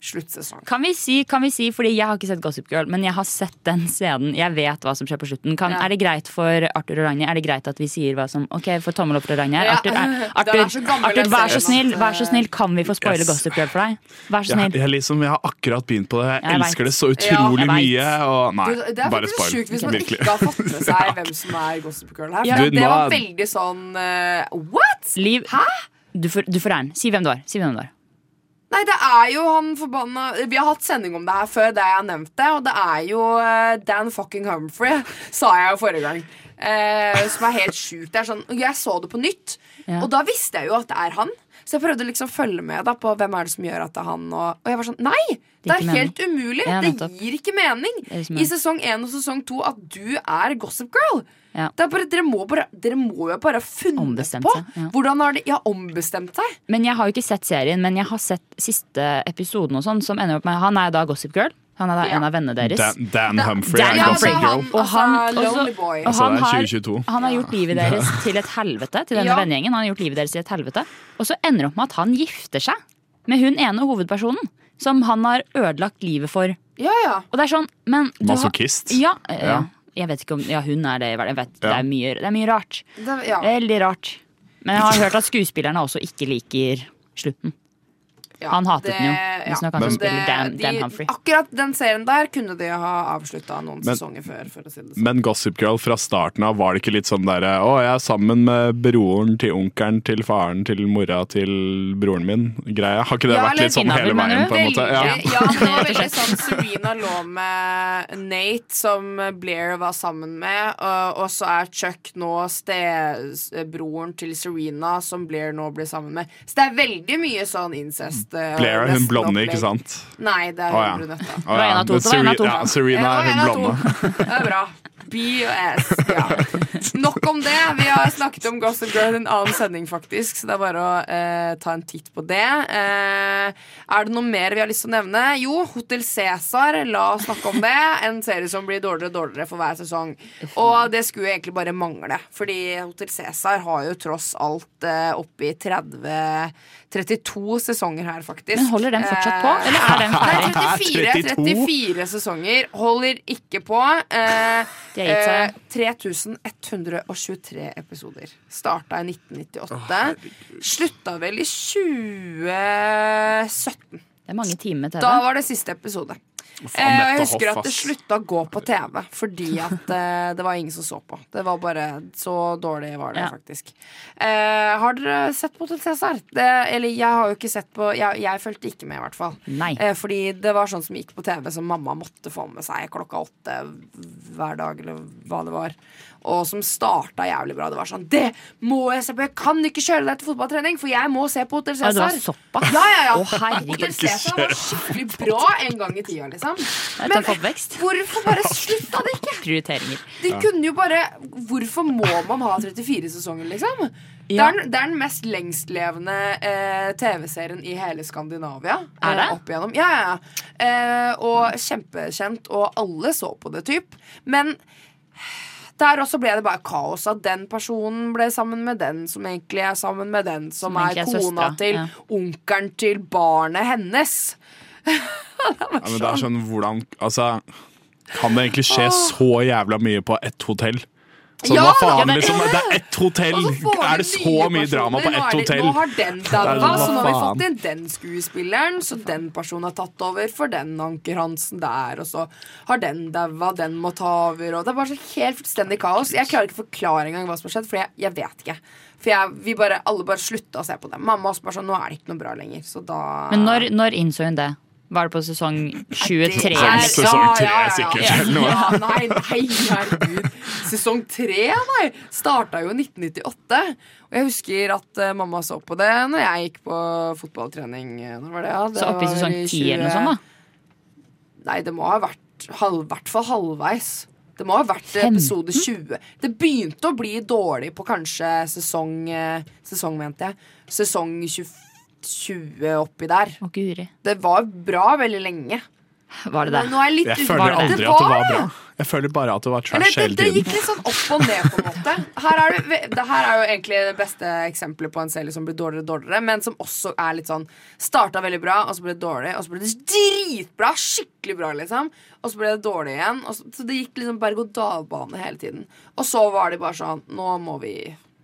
sluttsesong. Kan vi, si, kan vi si, fordi jeg har ikke sett Gossip Girl, men jeg har sett den scenen. Jeg vet hva som skjer på slutten. Kan, Ja. Er det greit for Arthur og Ragnhild Er det greit at vi sier hva som Ok, for tommel opp for Ragnhild. Ja. Arthur, er, *laughs* Arthur, er så gammel, Arthur, vær så snill, vær så snill, kan vi få spoile Yes. Gossip Girl for deg? Vær så snill. jeg, liksom, jeg har akkurat begynt på det. Jeg, Jeg elsker vet. det så utrolig ja. mye. Og nei, Du, det er bare faktisk spoil. sjukt hvis man Virkelig. ikke har fått med seg *laughs* hvem som er Gossip Girl her. For Du, det nå var veldig sånn uh, What?! Liv, Hæ?! du får, du får æren. Si hvem du er. Si hvem du er. Nei, det er jo han forbanna Vi har hatt sending om det her før, det jeg har nevnt det. Og det er jo eh, Dan fucking Humphrey, *laughs* sa jeg jo forrige gang. Eh, som er helt sjukt. Det er sånn, jeg så det på nytt, Ja. og da visste jeg jo at det er han. Så jeg prøvde liksom å følge med da på hvem er det som gjør at det er han. Og, og jeg var sånn Nei! Det er ikke helt umulig! Ja, det gir ikke mening Det er i sesong 1 og sesong 2 at du er Gossip Girl. Ja. Det er bare, dere, må bare, dere må jo bare ha funnet Ombestemt på. seg, ja. Hvordan har de ja, ombestemt seg? Men jeg har jo ikke sett serien, men jeg har sett siste episoden og sånn, som ender opp med Han er da Gossip Girl. Han er da Ja. en av vennene deres. Dan, Dan Humphrey Dan er Humphrey. Girl. Og han, Altså, også- og Altså, han har, han har gjort livet deres til et helvete. Til denne Ja. vennegjengen Han har gjort livet deres til et helvete Og så ender det opp med at han gifter seg med hun ene hovedpersonen. Som han har ødelagt livet for. Ja, ja. Og det er sånn, men du har- Masochist. Ja, Ja. Jeg vet ikke om Ja, hun er det. Jeg vet, det, er mye, det er mye rart. Det, ja. Veldig rart. Men jeg har hørt at skuespillerne også ikke liker slutten. Ja, Han hatet det- den jo. ja. Visstnok han som Men- spiller Dan, Det- Dan de- Humphrey. Akkurat den serien der kunne de ha avslutta noen Men- sesonger før. For å si det sånn. Men Gossip Girl fra starten av, var det ikke litt sånn derre Å, jeg er sammen med broren til onkelen til faren til mora til broren min. Greia. Har ikke det Ja, vært litt sånn hele veien, på en måte? Ja. ja. det var veldig sånn Serena lå med Nate, som Blair var sammen med, og, og så er Chuck nå stebroren til Serena, som Blair nå blir sammen med. Så det er veldig mye sånn incest. Blair er hun blonde, opplegg. ikke sant? Nei, det er hun ja. brunette. Å, var en av to, det var en av to. Ja, Serena er hun blonde. *laughs* Det er bra. B og S. Ja. Nok om det. Vi har snakket om Gossip Girl i en annen sending, faktisk, så det er bare å eh, ta en titt på det. Eh, er det noe mer vi har lyst til å nevne? Jo, Hotell Cæsar. La oss snakke om det. En serie som blir dårligere og dårligere for hver sesong. Og det skulle egentlig bare mangle, fordi Hotell Cæsar har jo tross alt eh, oppi 30 32 sesonger her, faktisk. Men holder den fortsatt på, eller er den ferdig? 34, 34 *laughs* sesonger. Holder ikke på. Eh, det har gitt seg. eh, 3123 episoder. Starta i 1998. Slutta vel i 2017. Det er mange timer til Da var det siste episode. Faen, og jeg husker at det slutta å gå på TV fordi at eh, det var ingen som så på. Det var bare Så dårlig var det, Ja. faktisk. Eh, har dere sett på Hotel Cæsar? Eller jeg har jo ikke sett på Jeg, jeg fulgte ikke med, i hvert fall. Nei. Eh, fordi det var sånn som gikk på TV, som mamma måtte få med seg klokka åtte hver dag, eller hva det var. Og som starta jævlig bra. Det var sånn Det må jeg se på! Jeg kan ikke kjøre deg til fotballtrening, for jeg må se på Hotel Ja, det var Cæsar. såpass? Ja, ja, ja. Å. Hotel Cæsar var skikkelig bra en gang i tida, liksom. Det er oppvekst. Hvorfor bare slutta det ikke? *laughs* Prioriteringer. De kunne jo bare Hvorfor må man ha 34 sesonger, liksom? Det, er, den- det er den mest lengstlevende eh, TV-serien i hele Skandinavia. Er det? Eh, opp igjennom. Ja, ja, ja. Eh, og kjempekjent, og alle så på det, typ. Men der også ble det bare kaos. At den personen ble sammen med den som egentlig er sammen med den som, Som er er kona søstra. til ja. onkelen til barnet hennes. Ja, men det er sånn, hvordan Altså, kan det egentlig skje så jævla mye på ett hotell? Sånn, Ja, hva faen, ja, det- liksom? Det er ett hotell! Er det så mye drama på ett er hotell? Nå har den er daua, sånn, så nå har vi fått inn den skuespilleren, så den personen har tatt over for den Anker Hansen der, og så har den daua, den må ta over, og det er bare så helt fullstendig kaos. Jeg klarer ikke å forklare engang hva som har skjedd, for jeg, jeg vet ikke. For jeg, vi bare, alle bare slutta å se på det. Mamma også bare sånn, nå er det ikke noe bra lenger, så da Men når, når innså hun det? Var det på sesong 23? Det er- liksom? Sesong ja, sikkert, eller noe. Ja, nei, nei, herregud. Sesong 3, nei. Starta jo i 1998. Og jeg husker at uh, mamma så på det når jeg gikk på fotballtrening. eh, Når var det? Ja, det Så oppe i sesong 10 eller noe sånt, da? Nei, det må ha vært halv, hvert fall halvveis. Det må ha vært 15? episode 20. Det begynte å bli dårlig på kanskje sesong eh, Sesong, mente jeg. Sesong 20, 20 oppi der. Å, guri. Det var bra veldig lenge. Var det det? Nå er jeg litt Jeg føler aldri at det var bra. Jeg føler bare at det var Eller trash det, hele det gikk litt sånn opp og ned, på en måte. Her er, det, det her er jo egentlig det beste eksempelet på en serie som blir dårligere og dårligere, men som også er litt sånn Starta veldig bra, og så ble det dårlig, og så ble det dritbra. Skikkelig bra, liksom. Og så ble det dårlig igjen. Og så, så det gikk liksom berg-og-dal-bane hele tiden. Og så var de bare sånn Nå må vi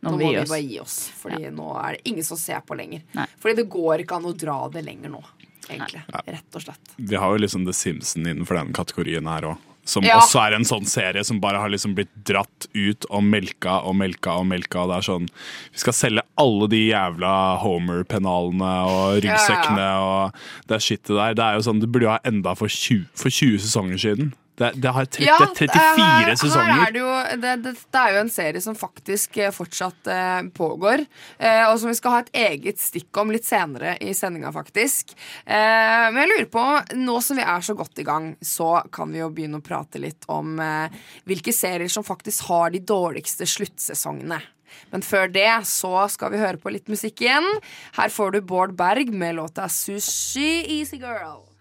nå må vi bare gi oss, Fordi nå er det ingen som ser på lenger. Nei. Fordi det går ikke an å dra det lenger nå, egentlig. Rett og slett. Vi har jo liksom The Simpsons innenfor den kategorien her òg. Som Ja. også er en sånn serie som bare har liksom blitt dratt ut og melka og melka og melka. Og det er sånn Vi skal selge alle de jævla Homer-pennalene og ryggsekkene og det skittet der. Det er jo sånn, Det burde jo ha enda for 20, for 20 sesonger siden. Det, det har 30, Ja, 34 her, sesonger. Her er det, jo, det, det, det er jo en serie som faktisk eh, fortsatt eh, pågår. Eh, og som vi skal ha et eget stikk om litt senere i sendinga, faktisk. Eh, men jeg lurer på, nå som vi er så godt i gang, så kan vi jo begynne å prate litt om eh, hvilke serier som faktisk har de dårligste sluttsesongene. Men før det så skal vi høre på litt musikk igjen. Her får du Bård Berg med låta 'Sushi Easy Girl'.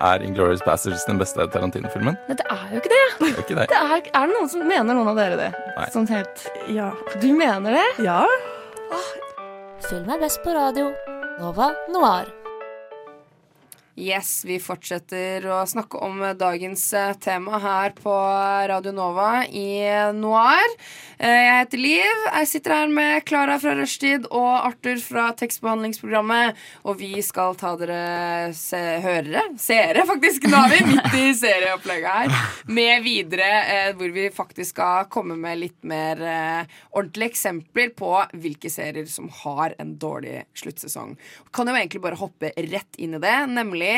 Er Inglourious Bastards den beste Tarantino-filmen? Nei, det er jo ikke det. Det er ikke det. det er, er det noen som mener noen av dere det? Nei. Sånn helt Ja. Du mener det? Ja. Film er best på radio. Nova Noir. Yes, vi fortsetter å snakke om dagens eh, tema her på Radio Nova i Noir. Eh, Jeg heter Liv. Jeg sitter her med Klara fra Rushtid og Arthur fra tekstbehandlingsprogrammet. Og vi skal ta dere se hørere, seere faktisk, nå er vi midt i serieopplegget her, med videre eh, hvor vi faktisk skal komme med litt mer ordentlige eksempler på hvilke serier som har en dårlig sluttsesong. Kan jo egentlig bare hoppe rett inn i det, nemlig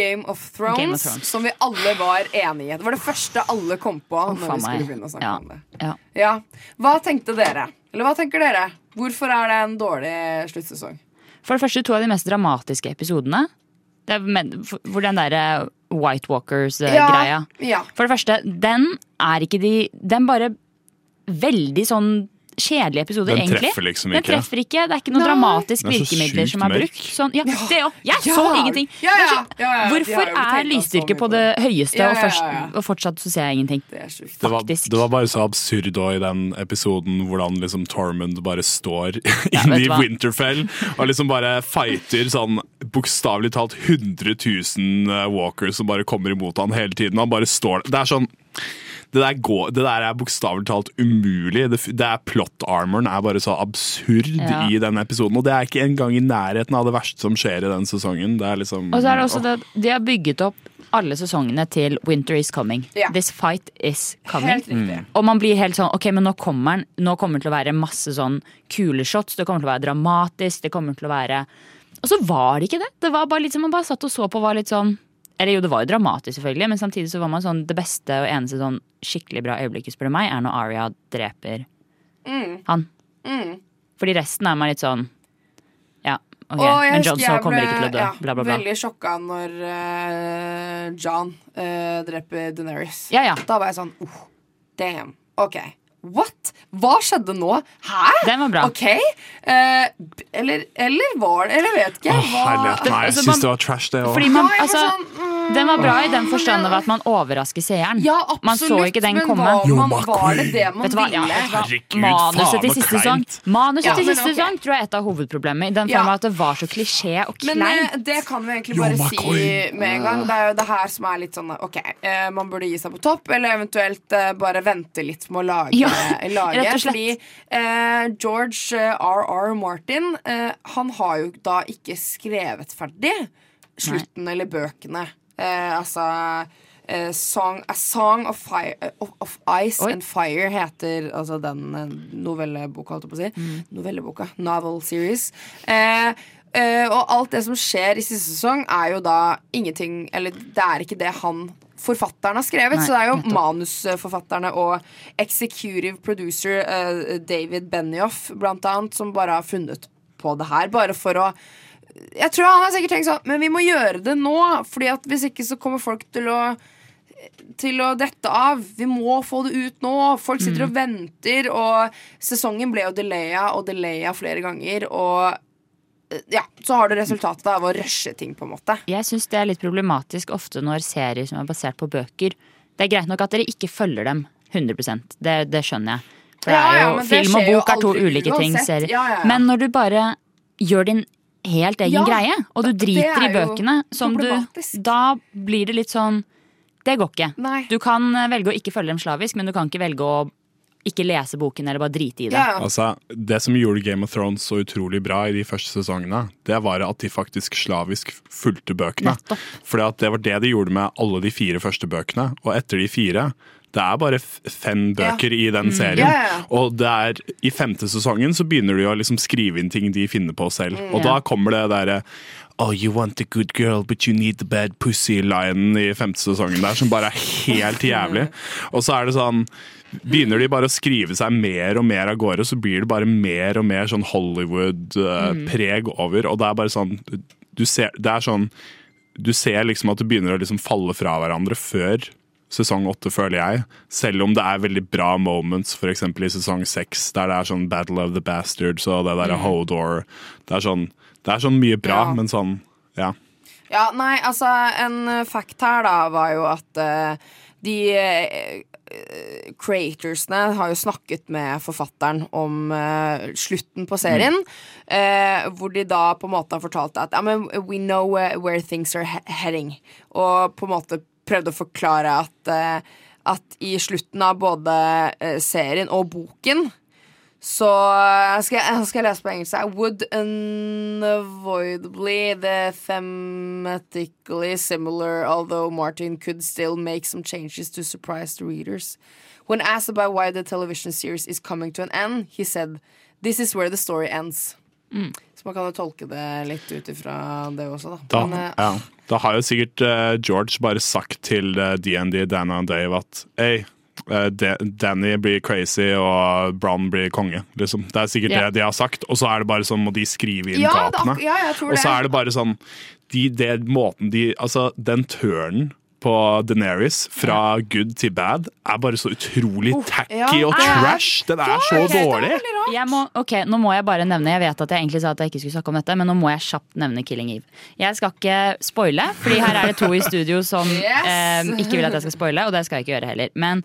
Game of Thrones, Game of Thrones. som vi alle var enige i. Det var det første alle kom på Oh, når vi skulle begynne å snakke Ja. om det. Ja. Ja. Hva tenkte dere? Eller hva tenker dere? Hvorfor er det en dårlig sluttsesong? For det første, to av de mest dramatiske episodene hvor den derre White Walkers-greia. ja. For det første, den er ikke de Den bare veldig sånn kjedelige episoder, Den egentlig. treffer liksom Den ikke. treffer ikke. Det er ikke noen Nei. dramatiske Den er virkemidler som er brukt. Sånn, ja, det òg. Jeg Ja. så ingenting! Ja, ja, Det ja, ja, Hvorfor er lysstyrke på det høyeste, Ja, og, ja, først, ja, ja. og fortsatt så ser jeg ingenting? Det er. Det var, det var bare så absurd òg i den episoden hvordan liksom Tormund bare står *laughs* Ja, inne i? Winterfell og liksom bare fighter sånn bokstavelig talt 100 000 walkers som bare kommer imot han hele tiden. Han bare står Det er sånn det der, går, det der er bokstavelig talt umulig. Det, det er Plot armoren er bare så absurd Ja. i den episoden. Og det er ikke engang i nærheten av det verste som skjer i den sesongen. Det er liksom Og så er det også det, De har bygget opp alle sesongene til Winter is coming. Ja. This fight is coming. Helt riktig. Og man blir helt sånn Ok, men nå kommer den. Nå kommer det til å være masse sånn kule shots. Det kommer til å være dramatisk. Det kommer til å være Og så var det ikke det. Det var bare litt som man bare satt og så på var litt sånn Eller jo, det var jo dramatisk, selvfølgelig, men samtidig så var man sånn Det beste og eneste sånn skikkelig bra øyeblikket, spør du meg, er når Aria dreper Mm. han. Mm. Fordi resten er man litt sånn Ja, ok, Og men John Jon Snow kommer ikke til å dø. ja, Bla, bla, bla. Veldig sjokka når uh, John uh, dreper Deneris. Ja, ja. Da var jeg sånn oh, Damn. OK. What? Hva skjedde nå? Hæ? Den var bra. OK? Eh, eller, eller var det Eller vet ikke. Åh, Hva- herlighet. Nei, jeg Altså, syns det var trash, det òg. Altså, sånn, mm, den var bra i den forstand av at man overrasker seeren. Ja, absolutt. man så ikke den men komme. Var, man, var det det man? Ja, ville? Herregud, Manuset til siste sesong. Manuset Ja, til siste sesong tror jeg er et av hovedproblemene. I den form at det var så klisjé og kleint. Men eh, det kan vi egentlig Jo, bare si med en gang. Det er jo det her som er litt sånn OK, eh, man burde gi seg på topp, eller eventuelt eh, bare vente litt med å lage. Ja, lage rett og slett. Fordi eh, George eh, R.R. Martin, eh, han har jo da ikke skrevet ferdig slutten eller bøkene. Eh, altså eh, song, A Song of, fire, eh, of, of Ice Oi. and Fire heter altså den eh, novelleboka, holdt jeg på å si. Mm. Novelleboka. Novel series. Eh, eh, og alt det som skjer i siste sesong, er jo da ingenting Eller det er ikke det han forfatteren har skrevet. Nei, så det er jo nettopp. manusforfatterne og executive producer David Benioff blant annet, som bare har funnet på det her. Bare for å Jeg tror han har sikkert tenkt sånn Men vi må gjøre det nå, Fordi at hvis ikke så kommer folk til å til å dette av. Vi må få det ut nå. Folk sitter og venter, og sesongen ble jo delaya og delaya flere ganger. Og eh, ja, så har du resultatet av å rushe ting, på en måte. Jeg syns det er litt problematisk ofte når serier som er basert på bøker Det er greit nok at dere ikke følger dem 100 Det, det skjønner jeg. For det er jo, ja, ja, film og bok er to ulike ting. Serier. Ja. Men når du bare gjør din helt egen Ja, greie, og du driter i bøkene, som du, da blir det litt sånn Det går ikke. Nei. Du kan eh, velge å ikke følge dem slavisk, men du kan ikke velge å ikke lese boken eller bare drite i det. Ja. Altså, det som gjorde Game of Thrones så utrolig bra i de første sesongene, det var at de faktisk slavisk fulgte bøkene. For det var det de gjorde med alle de fire første bøkene. Og etter de fire det er bare fem bøker i den serien. Mm. ja, ja. Og det er, i femte sesongen så begynner de å liksom skrive inn ting de finner på selv. Og da kommer det derre Oh, you want a good girl, but you need the bad pussy-linen i femte sesongen der, som bare er helt jævlig. *laughs* Og så er det sånn Begynner de bare å skrive seg mer og mer av gårde, så blir det bare mer og mer sånn Hollywood-preg over. Og det er bare sånn du ser, Det er sånn Du ser liksom at det begynner å liksom falle fra hverandre før sesong åtte, føler jeg. Selv om det er veldig bra moments, f.eks. i sesong seks, der det er sånn Battle of the Bastards og det derre Hodor. Det er sånn Det er sånn mye bra, Ja. men sånn Ja. Ja, nei, altså En fact her da var jo at uh, de eh, creatorsene har jo snakket med forfatteren om uh, slutten på serien. eh, hvor de da på en måte har fortalt at ja, men we know where things are he heading. Og på en måte prøvde å forklare at, eh, at i slutten av både eh, serien og boken så eh, jeg, skal jeg lese på engelsk. I would unavoidably the thematically similar, although Martin could still make some changes to surprise the readers. When asked about why the television series is coming to an end, he said, This is where the story ends. Så man kan jo tolke det litt ut ifra det også, da. Da, Men, eh, ja. da har jo sikkert uh, George bare sagt til uh, DND, Dana og Dave at Hey, uh, Danny blir crazy og Brown blir konge. Liksom. Det er sikkert yeah. det de har sagt, og så er det bare sånn må de skrive inn Ja, det gapene. ja, og så er det bare sånn de, det, måten de, altså, Den turnen på Deneris fra good til bad er bare så utrolig tacky ja. og trash. Den er så dårlig. Jeg må, ok, Nå må jeg bare nevne Jeg vet at jeg egentlig sa at jeg ikke skulle snakke om dette, men nå må jeg kjapt nevne Killing Eve. Jeg skal ikke spoile, Fordi her er det to i studio som *laughs* Yes! eh, ikke vil at jeg skal spoile, og det skal jeg ikke gjøre heller. Men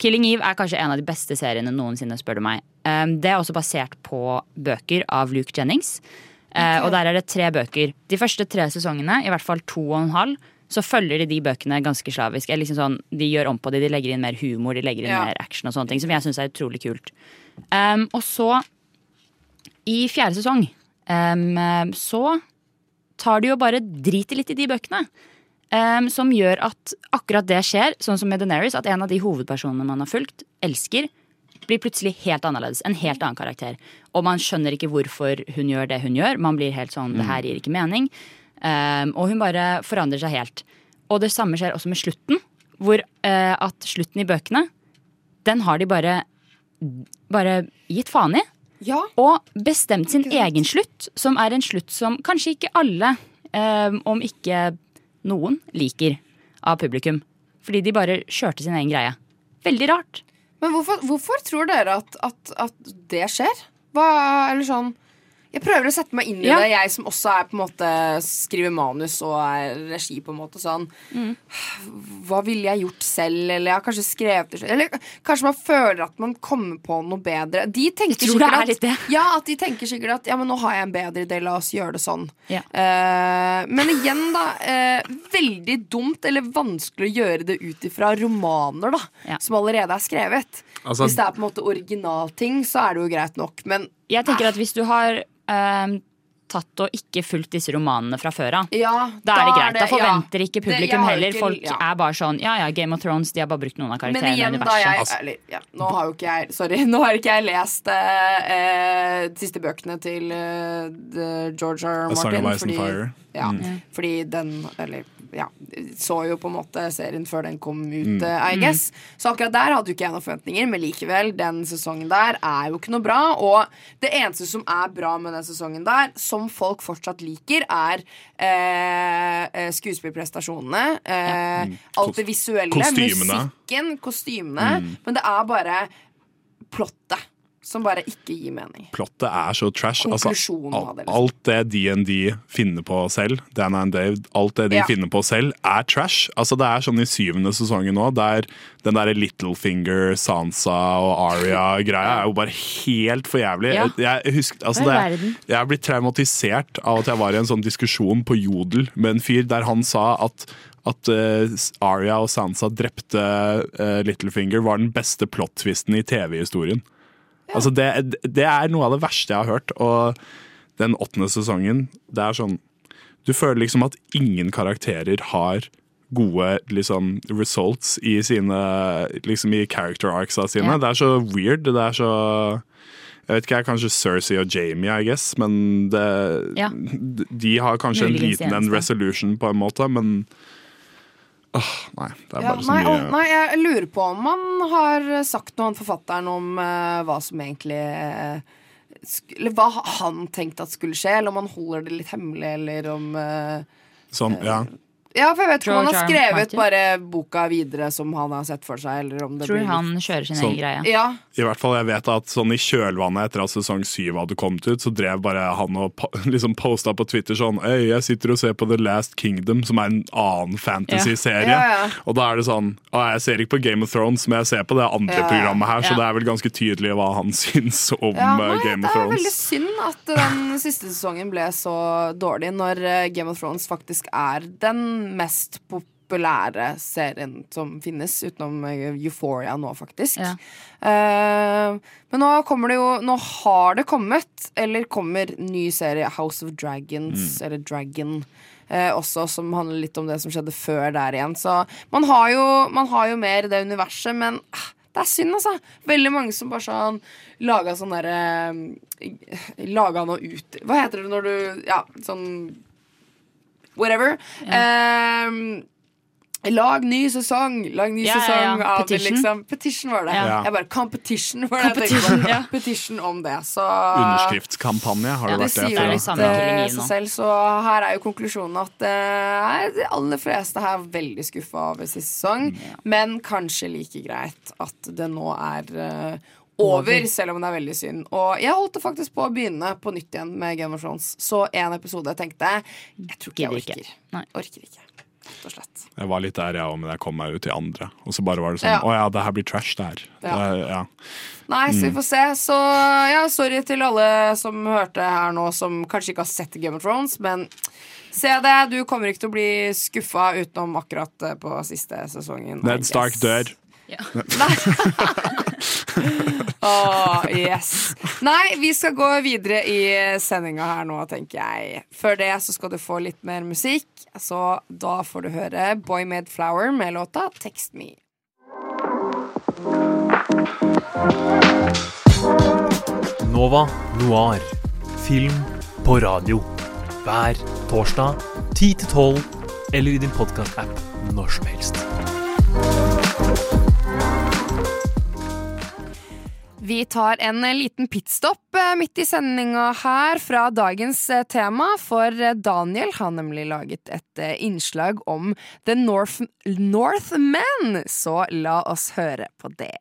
Killing Eve er kanskje en av de beste seriene noensinne, spør du meg. Um, det er også basert på bøker av Luke Jennings. Okay. Uh, Og der er det tre bøker. De første tre sesongene, i hvert fall to og en halv, så følger de de bøkene ganske slavisk. Eller Liksom sånn, de gjør om på det, de legger inn mer humor, de legger inn Ja. mer action og sånne ting, som jeg syns er utrolig kult. Um, og så, i fjerde sesong, um, så tar de jo bare driter litt i de bøkene. Um, som gjør at akkurat det skjer, sånn som med Daenerys, at en av de hovedpersonene man har fulgt, elsker, blir plutselig helt annerledes. En helt annen karakter. Og man skjønner ikke hvorfor hun gjør det hun gjør. Man blir helt sånn, det her gir ikke mening. Um, og hun bare forandrer seg helt. Og det samme skjer også med slutten. Hvor uh, at slutten i bøkene, den har de bare, bare gitt faen i. Og bestemt sin egen slutt, som er en slutt som kanskje ikke alle, um, om ikke noen, liker av publikum. Fordi de bare kjørte sin egen greie. Veldig rart. Men hvorfor, hvorfor tror dere at, at, at det skjer? Hva, eller sånn Jeg prøver å sette meg inn i Ja. det, jeg som også er på en måte skriver manus og er regi. på en måte sånn Mm. Hva ville jeg gjort selv? Eller jeg har kanskje skrevet det selv. Eller kanskje man føler at man kommer på noe bedre. De tenker sikkert at, litt det. ja, at de tenker sikkert at ja, men nå har jeg en bedre idé, la oss gjøre det sånn. Ja. Uh, men igjen, da. Uh, veldig dumt eller vanskelig å gjøre det ut ifra romaner, da. Som allerede er skrevet. Altså- Hvis det er på en måte originalting, så er det jo greit nok, men Jeg tenker at hvis du har ehm, tatt og ikke fulgt disse romanene fra før av, Ja, da er det greit. Da ja. forventer ikke publikum heller. ikke- Folk ja. er bare sånn Ja ja, Game of Thrones, de har bare brukt noen av Men karakterene i universet. da jeg eller, ja, Nå har jo ikke jeg Sorry, *laughs* nå har ikke jeg lest eh, eh, de siste bøkene til eh, George R. R. A Song Martin. of Ice and Fire. Ja, Mm. fordi den Eller ja, så jo på en måte serien før den kom ut, Mm. eh, I Mm. guess. Så akkurat der hadde jo ikke jeg noen forventninger, men likevel, den sesongen der er jo ikke noe bra. Og det eneste som er bra med den sesongen der, som folk fortsatt liker, er eh, eh, skuespillprestasjonene. Eh, Mm. Alt det visuelle, Kostymene. musikken, kostymene. Mm. Men det er bare plottet som bare ikke gir mening. Plottet er så trash. Altså, alt, det, liksom. alt det DND finner på selv, Dan and Dave, alt det de Ja. finner på selv, er trash. Altså, det er sånn i syvende sesongen nå, der den derre Littlefinger, Sansa og Aria-greia *laughs* er jo bare helt for jævlig. Ja. Jeg, husker, altså, det, jeg er blitt traumatisert av at jeg var i en sånn diskusjon på Jodel med en fyr der han sa at at uh, Arya og Sansa drepte uh, Littlefinger var den beste plot-twisten i TV-historien. Altså det, det er noe av det verste jeg har hørt. Og den åttende sesongen, det er sånn Du føler liksom at ingen karakterer har gode liksom, results i sine Liksom i character arcsa sine. Ja. Det er så weird. Det er så jeg vet ikke, jeg kanskje Cersei og Jamie, I guess, men det, Ja. de har kanskje en liten en resolution på en måte, men åh, nei. Det er Ja, bare så nei, mye og, nei, jeg lurer på om han har sagt noe, han forfatteren, om eh, hva som egentlig eh, Eller hva han tenkte at skulle skje, eller om han holder det litt hemmelig, eller om eh, Sånn, ja. Ja, for jeg vet ikke om han har skrevet bare boka videre som han har sett for seg, eller om det Tror blir han kjører sin Sånn. egen greie. Ja. I hvert fall, jeg vet at sånn I kjølvannet etter at sesong syv hadde kommet ut, så drev bare han og *laughs* liksom posta på Twitter sånn Øy, jeg sitter og ser på The Last Kingdom, som er en annen fantasy-serie. Ja. Ja, ja. Og da er det sånn Å, jeg ser ikke på Game of Thrones, men jeg ser på det andre Ja, ja. programmet her, så Ja. det er vel ganske tydelig hva han *laughs* syns om Ja, eh, nei, Game det er veldig synd at den siste sesongen ble så dårlig, når eh, Game of Thrones faktisk er den mest populære serien som finnes, utenom eh, Euphoria nå, faktisk. Ja. Uh, men nå kommer det jo Nå har det kommet, eller kommer, ny serie, House of Dragons, Mm. eller Dragon. eh, også som handler litt om det som skjedde før der igjen. Så man har jo, man har jo mer i det universet, men ah, det er synd, altså. Veldig mange som bare sånn laga sånn derre Laga noe ut Hva heter det når du Ja, sånn Whatever. Eh, Lag ny sesong! Lag ny Ja, ja, sesong ja. ja. Petition. Liksom, Petition var det. Ja. Jeg bare Competition var det jeg tenkte ja. Petition om det. Så Underskriftskampanje, har det vært det? sier jo litt seg selv, så her er jo konklusjonen at uh, de aller fleste her er veldig skuffa over siste sesong. Men kanskje like greit at det nå er eh, over, selv om det er veldig synd. Og jeg holdt det faktisk på å begynne på nytt igjen med Game of Thrones. Så en episode jeg tenkte jeg Jeg tror ikke jeg orker. Nei. orker. Ikke. Rett og slett. Jeg var litt der, jeg òg, men jeg kom meg ut i andre. Og så bare var det sånn Ja. Å ja, det her blir trash der. Ja. Det, ja. Nei, så vi Mm. får se. Så ja, sorry til alle som hørte her nå, som kanskje ikke har sett Game of Thrones, men se det. Du kommer ikke til å bli skuffa utenom akkurat eh, på siste sesongen. Ned Stark guess. Dør. *laughs* Åh, yes. Nei, vi skal gå videre i sendinga her nå, tenker jeg. Før det så skal du få litt mer musikk, så da får du høre Boy Made Flower med låta Text Me. Nova Noir. Film på radio. Hver torsdag 10-12 eller i din podkast-app når som helst. Vi tar en eh, liten pitstop eh, midt i sendinga her fra dagens eh, tema, for Daniel har nemlig laget et innslag om The North Northmen, så la oss høre på det. I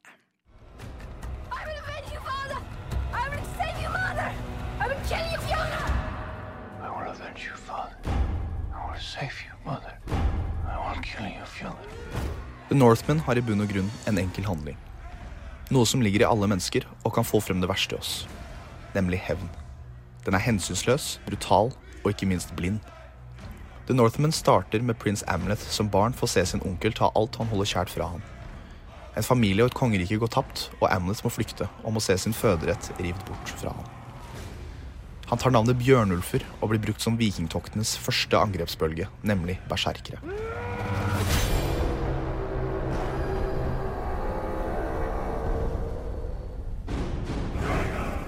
will avenge you, father. I will save you, mother. I will kill you, Fiona. The Northmen har i bunn og grunn en enkel handling. Noe som ligger i alle mennesker og kan få frem det verste i oss. Nemlig hevn. Den er hensynsløs, brutal og ikke minst blind. The Northmen starter med prins Amleth som barn får se sin onkel ta alt han holder kjært fra ham. En familie og et kongerike går tapt, og Amleth må flykte og må se sin føderett rivd bort fra ham. Han tar navnet Bjørnulfer og blir brukt som vikingtoktenes første angrepsbølge, nemlig berserkere.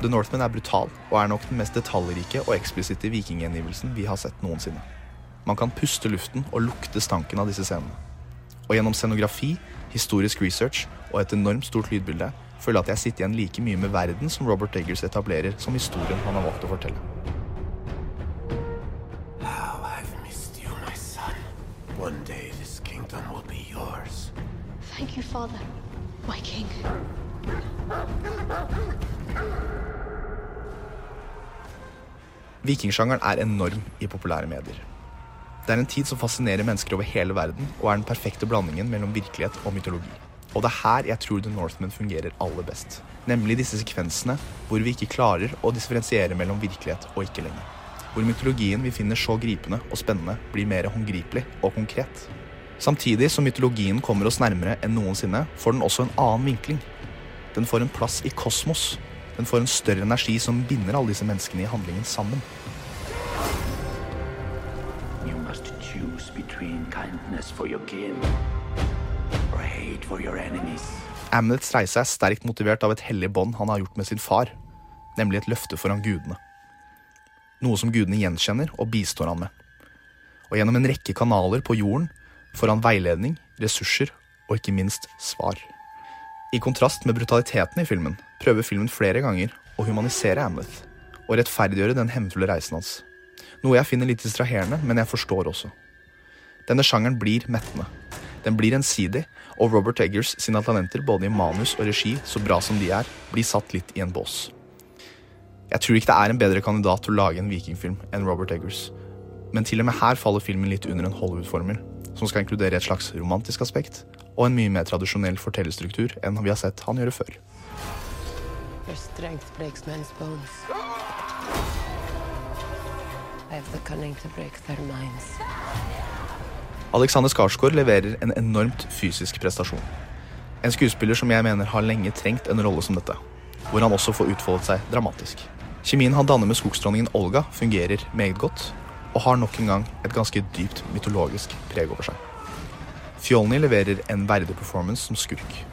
The Northman er brutal og er nok den mest detaljrike og eksplisitte vikinggjengivelsen vi har sett noensinne. Man kan puste luften og lukte stanken av disse scenene. Og gjennom scenografi, historisk research og et enormt stort lydbilde føler jeg at jeg sitter igjen like mye med verden som Robert Eggers etablerer, som historien han har valgt å fortelle. How I've missed you, my son. One day this kingdom will be yours. Thank you, Father, my king. Vikingsjangeren er enorm i populære medier. Det er en tid som fascinerer mennesker over hele verden, og er den perfekte blandingen mellom virkelighet og mytologi. Og det er her jeg tror The Northman fungerer aller best. Nemlig disse sekvensene hvor vi ikke klarer å differensiere mellom virkelighet og ikke lenger. Hvor mytologien vi finner så gripende og spennende, blir mer håndgripelig og konkret. Samtidig som mytologien kommer oss nærmere enn noensinne, får den også en annen vinkling. Den får en plass i kosmos. Den får en større energi som binder alle disse menneskene i handlingen sammen. You must choose between kindness for your kin or hate for your enemies. Amnets reise er sterkt motivert av et hellig bånd han har gjort med sin far, nemlig et løfte foran gudene. Noe som gudene gjenkjenner og bistår han med. Og gjennom en rekke kanaler på jorden får han veiledning, ressurser og ikke minst svar. I kontrast med brutaliteten i filmen prøver filmen flere ganger å humanisere Amleth og rettferdiggjøre den hevnfulle reisen hans. Noe jeg finner litt distraherende, men jeg forstår også. Denne sjangeren blir mettende. Den blir ensidig, og Robert Eggers sine talenter både i manus og regi, så bra som de er, blir satt litt i en bås. Jeg tror ikke det er en bedre kandidat til å lage en vikingfilm enn Robert Eggers, men til og med her faller filmen litt under en Hollywood-formel, som skal inkludere et slags romantisk aspekt og en mye mer tradisjonell fortellerstruktur enn vi har sett han gjøre før. Your strength breaks men's bones. I have the cunning to break their minds. Alexander Skarsgård leverer en enormt fysisk prestasjon. En skuespiller som jeg mener har lenge trengt en rolle som dette, hvor han også får utfoldet seg dramatisk. Kjemien han danner med skogsdronningen Olga, fungerer meget godt, og har nok en gang et ganske dypt mytologisk preg over seg. Fjolny leverer en verdig performance som skurk.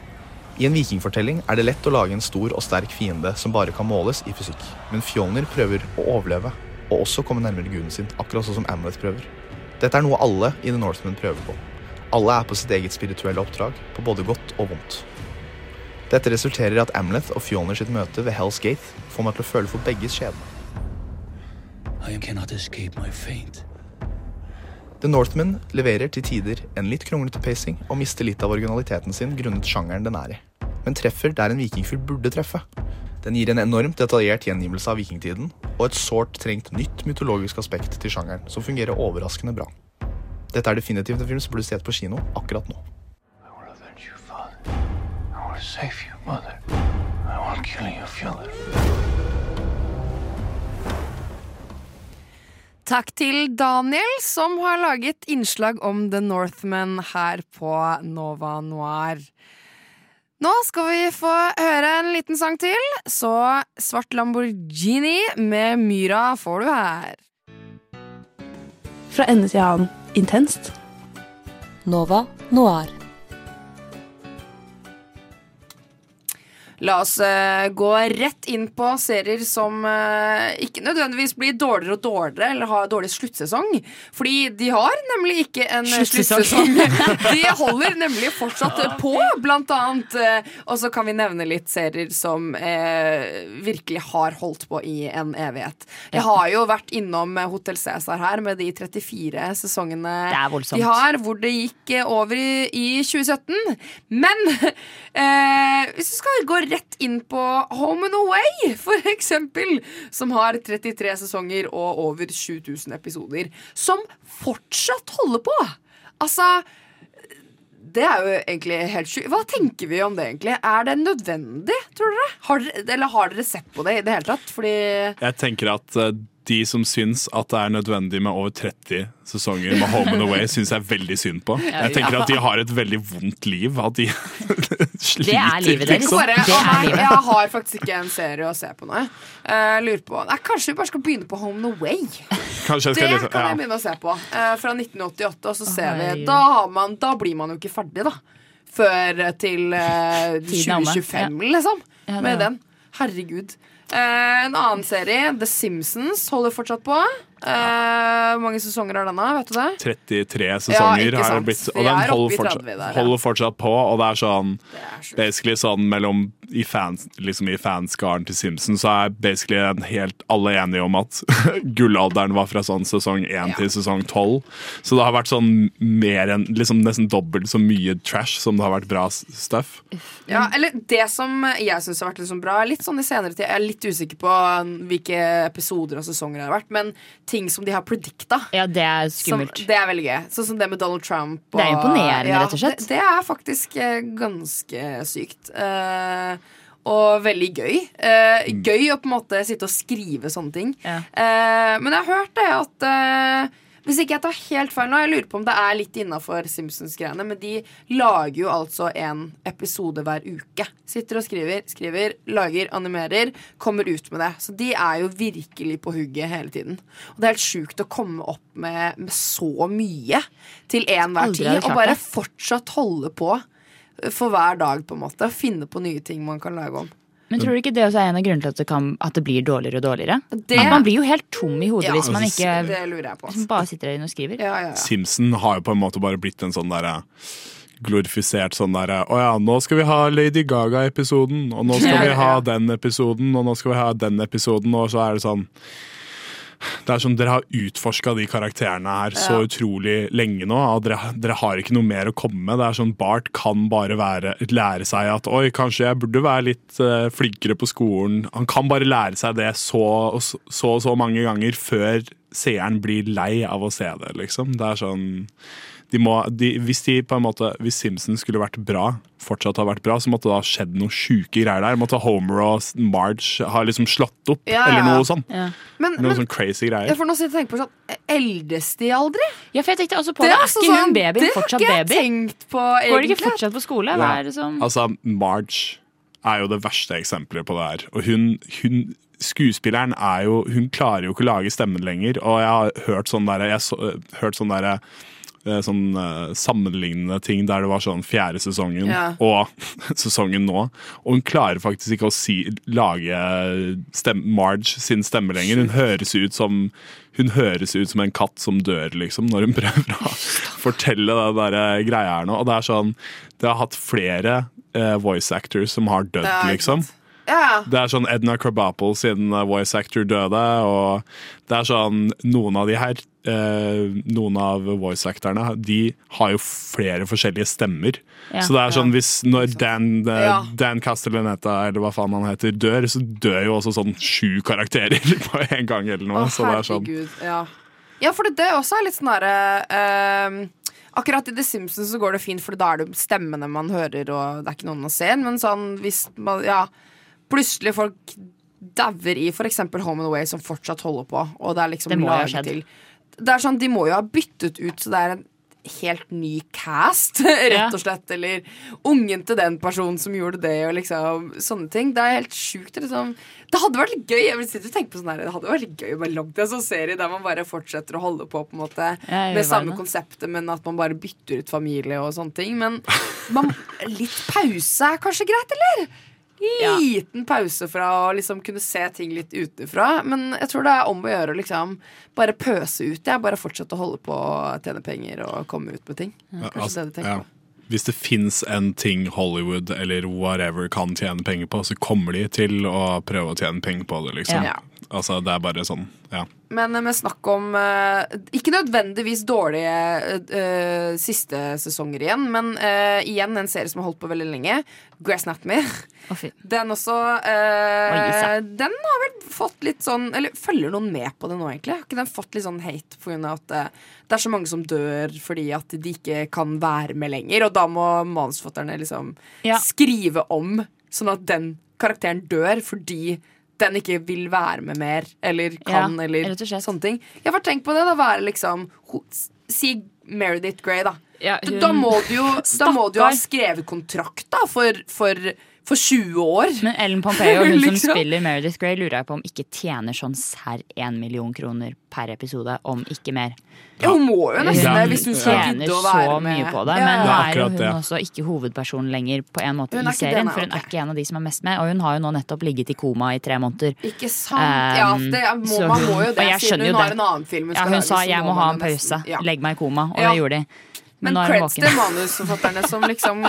I en vikingfortelling er det lett å lage en stor og sterk fiende som bare kan måles i fysikk, men Fjolnir prøver å overleve, og også komme nærmere guden sin, akkurat sånn som Amleth prøver. Dette er noe alle i The Northman prøver på. Alle er på sitt eget spirituelle oppdrag, på både godt og vondt. Dette resulterer i at Amleth og Fjolner sitt møte ved Hell's Gate får meg til å føle for begges skjebne. I cannot escape my fate. The Northman leverer til tider en litt kronglete pacing og mister litt av originaliteten sin grunnet sjangeren den er i, men treffer der en vikingfilm burde treffe. Den gir en enormt detaljert gjengivelse av vikingtiden og et sårt trengt nytt mytologisk aspekt til sjangeren, som fungerer overraskende bra. Dette er definitivt en film som burde sett på kino akkurat nå. I will save you, mother. I won't kill you, Fjolner. Takk til Daniel, som har laget innslag om The Northman her på Nova Noir. Nå skal vi få høre en liten sang til, så Svart Lamborghini med Myra får du her. Fra ende til annen intenst. Nova Noir. La oss uh, gå rett inn på serier som uh, ikke nødvendigvis blir dårligere og dårligere eller har dårlig sluttsesong. Fordi de har nemlig ikke en eh, Sluttsesong. sluttsesong. *laughs* De holder nemlig fortsatt på, blant annet. Uh, og så kan vi nevne litt serier som virkelig har holdt på i en evighet. Jeg har jo vært innom Hotell Cæsar her med de 34 sesongene de har, hvor det gikk over i, i 2017. Men *laughs* hvis vi skal gå rett inn på Home and Away, for eksempel, som har 33 sesonger og over 7000 episoder, som fortsatt holder på. Altså det er jo egentlig helt sjukt. Hva tenker vi om det, egentlig? Er det nødvendig, tror dere? Har dere eller har dere sett på det i det hele tatt? Fordi Jeg tenker at eh, de som syns at det er nødvendig med over 30 sesonger med Home and Away, syns jeg er veldig synd på. Jeg tenker at de har et veldig vondt liv. At de *laughs* sliter, Det er livet deres. liksom. Bare, livet. jeg har faktisk ikke en serie å se på nå. Jeg lurer på nei, Kanskje vi bare skal begynne på Home and Away? Kanskje jeg Det skal kan jeg begynne å se på. eh, fra 1988, og så ser vi da, har man, da blir man jo ikke ferdig, da. Før til eh, Tiden er omme. 2025, liksom. Med den. Herregud. Eh, en annen serie, The Simpsons, holder fortsatt på. Eh, Hvor mange sesonger har denne? Vet du det? 33 sesonger ikke har blitt, og den er holder fortsatt, 30 der, ja. holder fortsatt på. Og det er sånn det basically sånn mellom i, fans, liksom i fanskaren til Simpson så er basically en helt alle enige om at *laughs* gullalderen var fra sånn sesong 1 til sesong 12. Så det har vært sånn mer enn liksom nesten dobbelt så mye trash som det har vært bra stuff. Ja, eller Det som jeg syns har vært liksom bra, litt sånn i senere tid Jeg er litt usikker på hvilke episoder og sesonger det har vært, men ting som de har predikta. Ja, det er Som, skummelt. det er veldig gøy. Sånn som det med Donald Trump. Det er imponerende, rett og slett. Det, det er faktisk eh, ganske sykt. Uh, og veldig gøy. Uh, gøy å på en måte sitte og skrive sånne ting. Eh, men jeg har hørt det at Hvis ikke jeg tar helt feil nå, jeg lurer på om det er litt innafor Simpsons-greiene, men de lager jo altså en episode hver uke. Sitter og skriver, skriver, lager, animerer, kommer ut med det. Så de er jo virkelig på hugget hele tiden. Og det er helt sjukt å komme opp med, med så mye til enhver tid, og bare fortsatt holde på for hver dag, på en måte. Finne på nye ting man kan lage om. Men tror du ikke det også er en av grunnene til at det, kan, at det blir dårligere og dårligere? Det- At man blir jo helt tom i hodet Ja, hvis man ikke det lurer jeg på. hvis man bare sitter der inne og skriver. Simpson har jo på en måte bare blitt en sånn derre glorifisert sånn derre Å ja, nå skal vi ha Lady Gaga-episoden, og nå skal Ja, vi ja, ha den episoden, og nå skal vi ha den episoden, og så er det sånn det er sånn, Dere har utforska de karakterene her så Ja. utrolig lenge nå. Og dere, dere har ikke noe mer å komme med. Det er sånn, Bart kan bare være, lære seg at oi, kanskje jeg burde være litt uh, flinkere på skolen. Han kan bare lære seg det så og så, så, så mange ganger før seeren blir lei av å se det. liksom. Det er sånn de må, de, hvis de på en måte, hvis Simpson skulle vært bra, fortsatt ha vært bra, så måtte det ha skjedd noen sjuke greier der. Måtte Homer og Marge ha liksom slått opp, Ja, eller ja. noe sånt. Men, noen men sånn crazy jeg greier. får nå sitte og tenke på sånn Eldes de aldri? Ja, for jeg tenkte også på Det det. er altså baby hun sånn- babyen det har fortsatt ikke jeg baby? tenkt på, Går de ikke fortsatt på skole? Hva er det som Altså, Marge er jo det verste eksempelet på det her. Og hun, hun Skuespilleren er jo Hun klarer jo ikke å lage stemmen lenger, og jeg har hørt sånn derre Jeg har hørt sånn eh, sånn eh, sammenlignende ting der det var sånn fjerde sesongen Ja. og *laughs* sesongen nå. Og hun klarer faktisk ikke å si, lage stem, Marge sin stemme lenger. Hun høres ut som hun høres ut som en katt som dør, liksom, når hun *laughs* prøver å fortelle det der eh, greia her nå. Og det er sånn Det har hatt flere eh, voice actors som har dødd, liksom. Ja. Det er sånn Edna Krabappel siden eh, voice actor døde, og det er sånn Noen av de her, eh, noen av voice actorene, de har jo flere forskjellige stemmer. Ja. Så det er sånn hvis når Dan, eh, Ja. Dan Castellaneta, eller hva faen han heter, dør, så dør jo også sånn sju karakterer *laughs* på en gang eller noe. Å, så det er sånn. Ja. ja, for det, det også er litt sånn derre ehm, Akkurat i The Simpsons så går det fint, for da er det stemmene man hører, og det er ikke noen å se. Men sånn hvis man Ja, plutselig folk dauer i f.eks. Home and Away, som fortsatt holder på, og det er liksom Det må ha skjedd. til Det er sånn, De må jo ha byttet ut, så det er en helt ny cast, *laughs* rett og slett. Eller ungen til den personen som gjorde det, og liksom sånne ting. Det er helt sjukt. Liksom. Det hadde vært litt gøy Jeg vil sitte og tenke på sånn her Det hadde vært litt gøy med langt en sånn serie der man bare fortsetter å holde på på en måte med samme konseptet, men at man bare bytter ut familie og sånne ting. Men man, litt pause er kanskje greit, eller? Liten pause fra å liksom kunne se ting litt utenfra. Men jeg tror det er om å gjøre å liksom bare pøse ut. Jeg bare fortsette å holde på å tjene penger og komme ut med ting. Kanskje altså, det du tenker på. Hvis det fins en ting Hollywood eller whatever kan tjene penger på, så kommer de til å prøve å tjene penger på det, liksom. Ja. Altså, det er bare sånn, ja. Men eh, med snakk om eh, Ikke nødvendigvis dårlige uh, siste sesonger igjen, men uh, igjen en serie som har holdt på veldig lenge. Grace Oh, Den også uh, Oi. Den har vel fått litt sånn Eller følger noen med på det nå, egentlig? Har ikke den fått litt sånn hate pga. at det er så mange som dør fordi at de ikke kan være med lenger? Og da må manusforfatterne liksom Ja. skrive om, sånn at den karakteren dør fordi den ikke vil være med mer, eller kan, Ja, eller sånne ting. Har bare tenkt på det, da være liksom Si Meredith Grey, da. Ja, hun- Da må du jo, da må du jo ha skrevet kontrakt da for, for, for 20 år. Men Ellen Pompeo, hun *laughs* som Liksom. spiller Meredith Grey, lurer jeg på om ikke tjener sånn serr én million kroner per episode, om ikke mer. Ja, hun må jo nesten det, hvis hun skal tjener gidde å være så med. mye på det, men ja. nå er jo hun det. også ikke hovedpersonen lenger på en måte i serien, for hun er ikke en av de som er mest med, og hun har jo nå nettopp ligget i koma i tre måneder. Ikke sant? Ja, Um, det, må, så man må jo det, siden hun har det. en annen film hun Ja, hun lage, sa 'jeg må ha en pause, ja. legg meg i koma', og Ja. det gjorde de. Men nå er hun creds til manusforfatterne som *laughs* liksom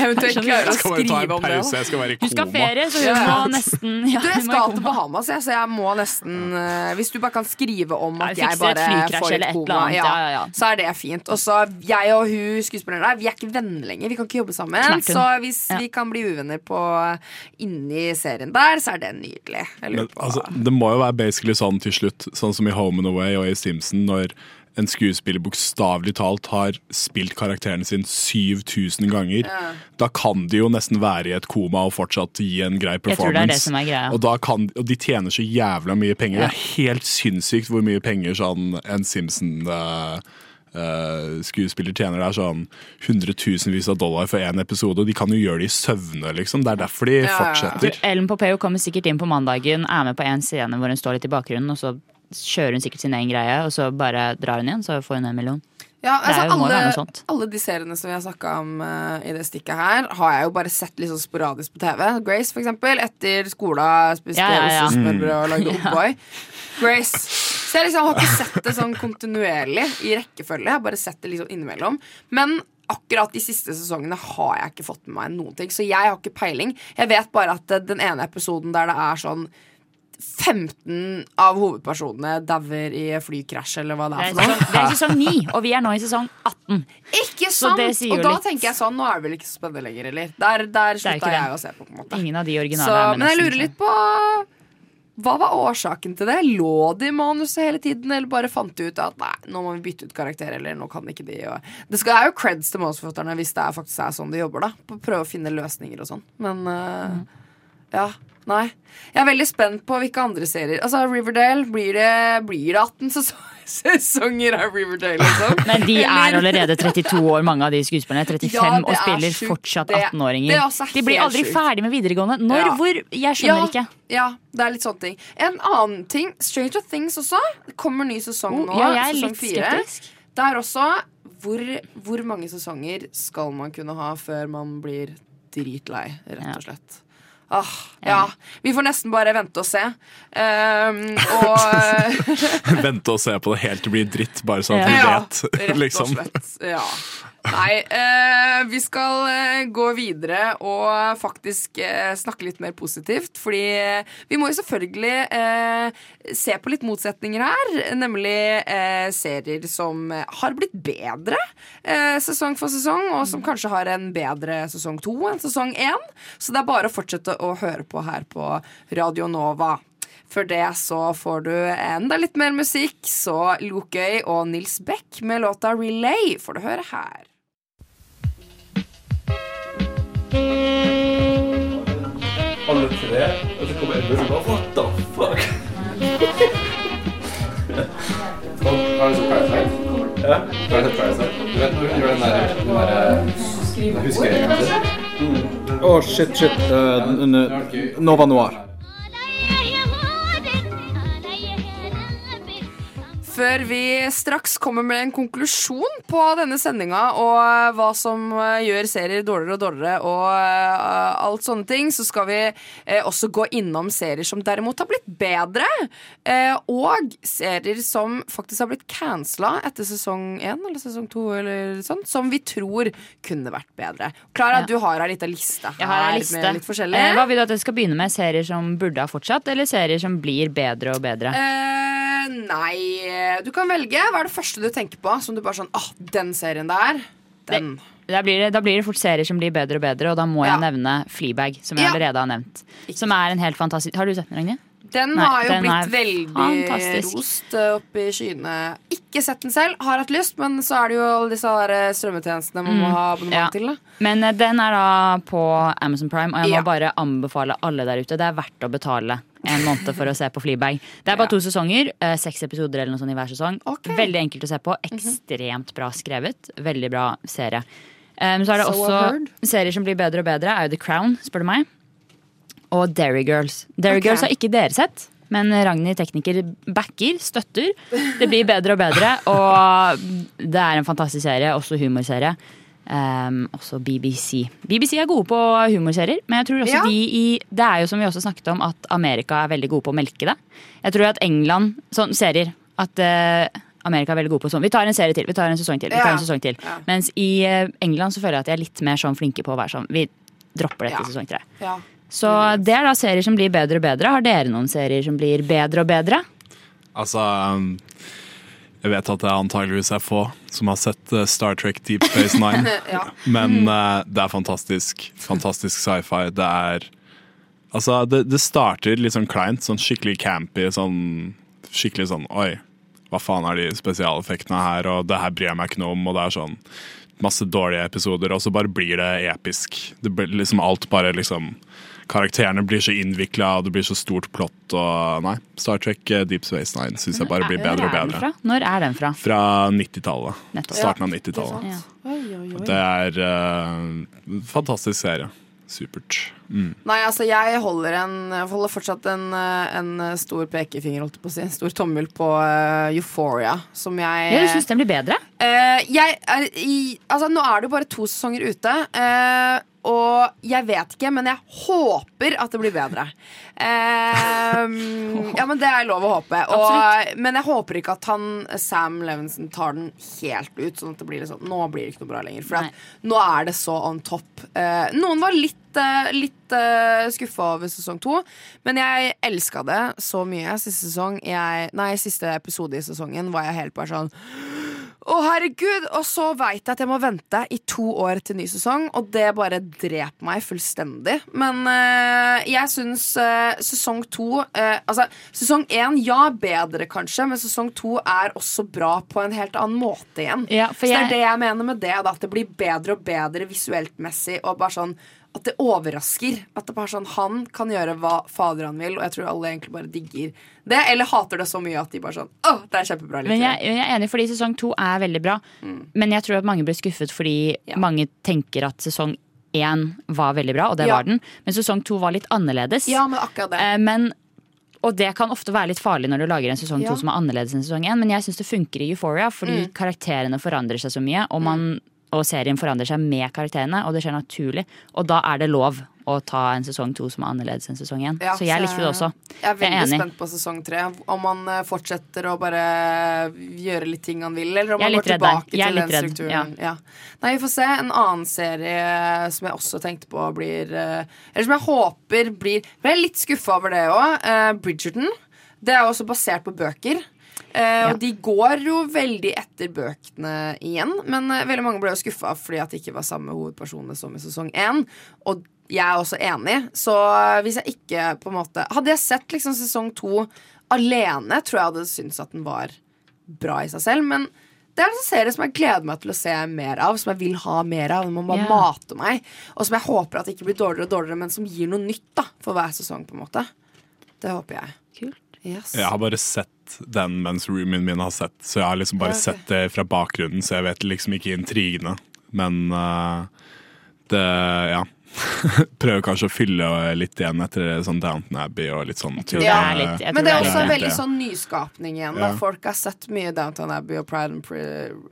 eventuelt klarer å skrive en om det. jeg skal være i Hun skal koma. ferie, så hun Ja, ja. må nesten ja, Du, jeg *laughs* skal til koma. Bahamas, jeg, så jeg må nesten eh, Hvis du bare kan skrive om at jeg, jeg bare et får eller et koma, annet, ja, ja, ja, ja. så er det fint. Og så jeg og hun skuespilleren der, vi er ikke venner lenger. Vi kan ikke jobbe sammen. Så hvis Ja. vi kan bli uvenner på inni serien der, så er det nydelig. Men, altså, det må jo være basically sånn til slutt, sånn som i Home and Away og i Simpson, når en skuespiller bokstavelig talt har spilt karakteren sin 7000 ganger. Ja. Da kan de jo nesten være i et koma og fortsatt gi en grei Jeg tror performance. det er det er. Og, kan, og de tjener så jævla mye penger. Ja. Det er helt sinnssykt hvor mye penger sånn en Simpson uh, Uh, skuespiller tjener. Det er sånn hundretusenvis av dollar for én episode, og de kan jo gjøre det i søvne, liksom. Det er derfor de fortsetter. Ellen Pompeo kommer sikkert inn på mandagen, er med på en scene hvor hun står litt i bakgrunnen, og så kjører hun sikkert sin egen greie, og så bare drar hun igjen, så får hun en million. Ja, altså jo- alle, alle de seriene som vi har snakka om uh, i det stikket her, har jeg jo bare sett litt sånn sporadisk på TV. Grace, for eksempel. Etter skolen spiste Ja, ja, ja. smørbrød og lagde *laughs* Ja. Grace. Så jeg liksom har ikke sett det sånn kontinuerlig i rekkefølge. Jeg har bare sett det liksom innimellom. Men akkurat de siste sesongene har jeg ikke fått med meg noen ting. Så jeg har ikke peiling. Jeg vet bare at eh, den ene episoden der det er sånn 15 av hovedpersonene dauer i flykrasj, eller hva det er for noe. det er sesong 9, og vi er nå i sesong 18. Ikke sant? og da litt. tenker jeg sånn, nå er det vel ikke så spennende lenger, eller? Der, der er slutta jeg det. å se på, på en måte. Ingen av de originale Så, er med men jeg lurer litt på hva var årsaken til det? Lå de i manuset hele tiden, eller bare fant de ut at nei, nå må vi bytte ut karakter, eller nå kan ikke de og Det skal, er jo creds til manusforfatterne hvis det er, faktisk er sånn de jobber, da. Prøve å finne løsninger og sånn. Men eh, ja. Nei. Jeg er veldig spent på hvilke andre serier. Altså Riverdale, blir det, blir det 18 sesong- *laughs* sesonger av Riverdale, liksom? *laughs* Men de er allerede 32 år, mange av de skuespillerne. 35 Ja, og er spiller sjuk. fortsatt 18-åringer. det er også De blir aldri sjukt. ferdig med videregående. Når? Ja. Hvor? Jeg skjønner ja, ikke. Ja, det er litt sånne ting. En annen ting, Stranger Things også. Kommer ny sesong Oh, nå. ja, jeg er sesong litt skeptisk. Der også, hvor, hvor mange sesonger skal man kunne ha før man blir dritlei, rett og slett? Ah, ja. Vi får nesten bare vente og se. Um, og *laughs* *laughs* Vente og se på det helt til det blir dritt, bare sånn at vi vet. rett og liksom. slett. Ja. Nei, eh, vi skal eh, gå videre og faktisk eh, snakke litt mer positivt. Fordi eh, vi må jo selvfølgelig eh, se på litt motsetninger her. Nemlig eh, serier som har blitt bedre sesong for sesong, og som kanskje har en bedre sesong to enn sesong én. Så det er bare å fortsette å høre på her på Radio Nova. Før det så får du enda litt mer musikk, så Lokøy og Nils Beck med låta 'Relay' får du høre her. Alle tre, og så kommer Edmund og bare What the fuck? Har du sett Parasite? Ja. Har du sett Parasite? Du vet når hun gjør den der, den der sin? Å, shit, shit. Uh, Nova Noir. Før vi straks kommer med en konklusjon på denne sendinga og hva som eh, gjør serier dårligere og dårligere og eh, alt sånne ting, så skal vi eh, også gå innom serier som derimot har blitt bedre. eh, og serier som faktisk har blitt cancela etter sesong én eller sesong to, eller sånn, som vi tror kunne vært bedre. Klara, Ja. du har ei lita liste Jeg har liste. med litt forskjellig. Eh, hva vil du at jeg skal begynne med? Serier som burde ha fortsatt, eller serier som blir bedre og bedre? Eh, nei, du kan velge. Hva er det første du tenker på? Som du bare sånn, ah, den serien der, den. Da blir, det, da blir det fort serier som blir bedre og bedre, og da må Ja. jeg nevne Fleabag, som jeg Ja. allerede har nevnt. Som er en helt fantastisk Har du sett den, Ragnhild? Den Nei, har jo den blitt veldig fantastisk. rost eh, opp i skyene. Ikke sett den selv, har hatt lyst, men så er det jo alle disse der eh, strømmetjenestene man må Mm, ha abonnement ja. til. Da. Men eh, den er da på Amazon Prime, og jeg må Ja. bare anbefale alle der ute. Det er verdt å betale en måned for å se på Fleabag. Det er bare to sesonger, eh, seks episoder eller noe sånt i hver sesong. Veldig enkelt å se på. Mhm. Ekstremt bra skrevet. Veldig bra serie. Um, så er det So også serier som blir bedre og bedre, er jo The Crown, spør du meg. Og Dairy Girls. Dairy okay. Girls har ikke dere sett. Men Ragnhild tekniker backer, støtter. Det blir bedre og bedre. Og det er en fantastisk serie, også humorserie. Um, også BBC. BBC er gode på humorserier, men jeg tror også Ja. de i Det er jo som vi også snakket om, at Amerika er veldig gode på å melke det. Jeg tror at England Sånn serier. At uh, Amerika er veldig gode på sånn Vi tar en serie til, vi tar en sesong til. vi tar en sesong til Ja. Mens i uh, England så føler jeg at de er litt mer sånn flinke på å være sånn Vi dropper dette Ja. sesong tre. Ja. Så det er da serier som blir bedre og bedre. Har dere noen serier som blir bedre og bedre? Altså um, Jeg vet at det antageligvis er få som har sett uh, Star Trek Deep Space Nine. *laughs* Ja. Men uh, det er fantastisk. Fantastisk sci-fi. Det er Altså, det, det starter litt sånn kleint, sånn skikkelig campy, sånn skikkelig sånn Oi, hva faen er de spesialeffektene her, og det her bryr jeg meg ikke noe om, og det er sånn masse dårlige episoder, og så bare blir det episk. Det blir liksom alt bare liksom Karakterene blir så innvikla, og det blir så stort plott og Nei, Star Trek eh, Deep Space Nine syns jeg bare blir bedre og er bedre. fra? Når er den fra? Fra 90-tallet. Starten av 90-tallet. Ja. Det er en fantastisk serie. Supert. Mm. Nei, altså jeg holder, en, holder fortsatt en, eh, en stor pekefinger, holdt jeg på å si. En stor tommel på uh, Euphoria, som jeg Ja, du syns den blir bedre? Uh, jeg er i, altså, nå er det jo bare to sesonger ute. eh, og jeg vet ikke, men jeg håper at det blir bedre. Eh, *laughs* ja, men det er lov å håpe. Og, men jeg håper ikke at han Sam Levinson tar den helt ut. Sånn at det blir liksom, nå blir det ikke noe bra lenger. For at, nå er det så on top. Eh, noen var litt, uh, litt uh, skuffa over sesong to, men jeg elska det så mye. Siste sesong jeg, Nei, siste episode i sesongen var jeg helt bare sånn å, herregud! Og så veit jeg at jeg må vente i to år til ny sesong, og det bare dreper meg fullstendig. Men eh, jeg syns eh, sesong to eh, Altså, sesong én, ja, bedre kanskje, men sesong to er også bra på en helt annen måte igjen. Ja, for så det jeg- er det jeg mener med det, da, at det blir bedre og bedre visuelt messig, og bare sånn at det overrasker. At det bare sånn, Han kan gjøre hva fader han vil, og jeg tror alle egentlig bare digger det. Eller hater det så mye at de bare sånn Å, det er kjempebra. Litt. Men jeg, jeg er enig, fordi sesong to er veldig bra. Mm. Men jeg tror at mange blir skuffet fordi mange tenker at sesong én var veldig bra, og det Ja. var den. Men sesong to var litt annerledes. Ja, men akkurat det. Eh, Men og det kan ofte være litt farlig når du lager en sesong Ja. to som er annerledes enn sesong én, men jeg syns det funker i Euphoria fordi Mm. karakterene forandrer seg så mye, og, man, og serien forandrer seg med karakterene, og det skjer naturlig. Og da er det lov å ta en sesong to som er annerledes enn sesong én. Ja, så jeg likte det også. Jeg er veldig enig. spent på sesong tre. Om han eh, fortsetter å bare gjøre litt ting han vil, eller om Jeg er han går tilbake Jeg er til den redd, strukturen. Ja. Nei, vi får se. En annen serie som jeg også tenkte på blir eh, Eller som jeg håper blir Jeg er litt skuffa over det òg. Bridgerton. Det er også basert på bøker. Eh, Og de går jo veldig etter bøkene igjen, men eh, veldig mange ble jo skuffa fordi at det ikke var samme hovedpersonene som i sesong én. Og jeg er også enig, så eh, hvis jeg ikke på en måte Hadde jeg sett liksom sesong to alene, tror jeg hadde syntes at den var bra i seg selv. Men det er en serie som jeg gleder meg til å se mer av, som jeg vil ha mer av. Den må bare yeah. mate meg. Og som jeg håper at det ikke blir dårligere og dårligere, men som gir noe nytt da for hver sesong. på en måte Det håper jeg. Kult. Yes. Jeg har bare sett den mens roomien min har sett, så jeg har liksom bare Ja, okay. sett det fra bakgrunnen, så jeg vet liksom ikke intrigene. Men uh, det Ja. *laughs* Prøver kanskje å fylle litt igjen etter sånn Downton Abbey og litt sånn. litt- Men det er også en veldig sånn nyskapning igjen. Da. Ja. Folk har sett mye Downton Abbey og Pride and Pre...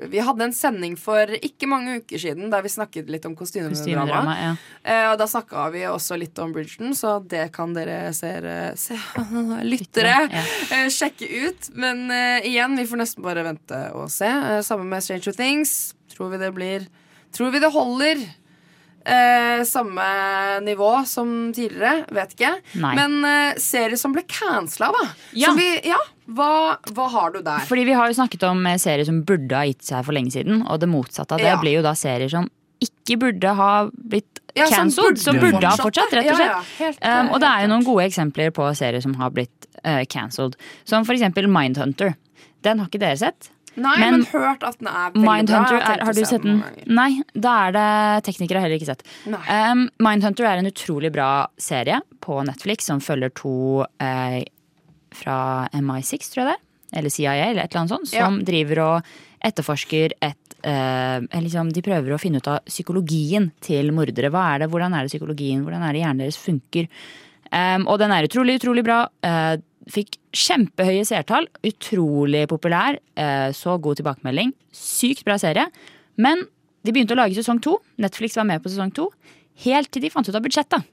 Vi hadde en sending for ikke mange uker siden der vi snakket litt om kostymedrama. Ja. Eh, og da snakka vi også litt om Bridgerton, så det kan dere seere se, *laughs* lyttere Ja. eh, sjekke ut. Men eh, igjen, vi får nesten bare vente og se. Samme Sammen med Stranger Things. Tror vi det blir Tror vi det holder. Eh, samme nivå som tidligere, vet ikke. Nei. Men eh, serier som ble cancela, da. Ja. Vi, ja hva, hva har du der? Fordi vi har jo snakket om eh, serier som burde ha gitt seg for lenge siden, og det motsatte av det Ja. blir jo da serier som ikke burde ha blitt Ja, som cancelled, som burde ha fortsatt, rett og slett. ja, helt, um, og det er jo noen gode eksempler på serier som har blitt uh, cancelled. Som for eksempel Mindhunter. Den har ikke dere sett? Nei, men, hørt at den er veldig Mindhunter bra. Er, har du sett den? Nei, da er det teknikere heller ikke sett. Um, Mindhunter er en utrolig bra serie på Netflix som følger to eh, fra MI6, tror jeg det er. Eller CIA, eller et eller annet sånt. Som Ja. driver og etterforsker et eh, liksom, De prøver å finne ut av psykologien til mordere. Hva er det, Hvordan er det psykologien, hvordan er det hjernen deres funker? Um, og den er utrolig, utrolig bra. Eh, fikk kjempehøye seertall. Utrolig populær. eh, så god tilbakemelding. Sykt bra serie. Men de begynte å lage sesong to. Netflix var med på sesong to. Helt til de fant ut av budsjettet.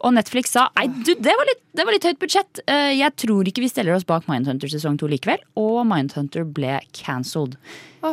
Og Netflix sa nei, du, det var litt, det var litt høyt budsjett. Eh, jeg tror ikke vi stiller oss bak Mindhunter sesong to likevel. Og Mindhunter ble cancelled.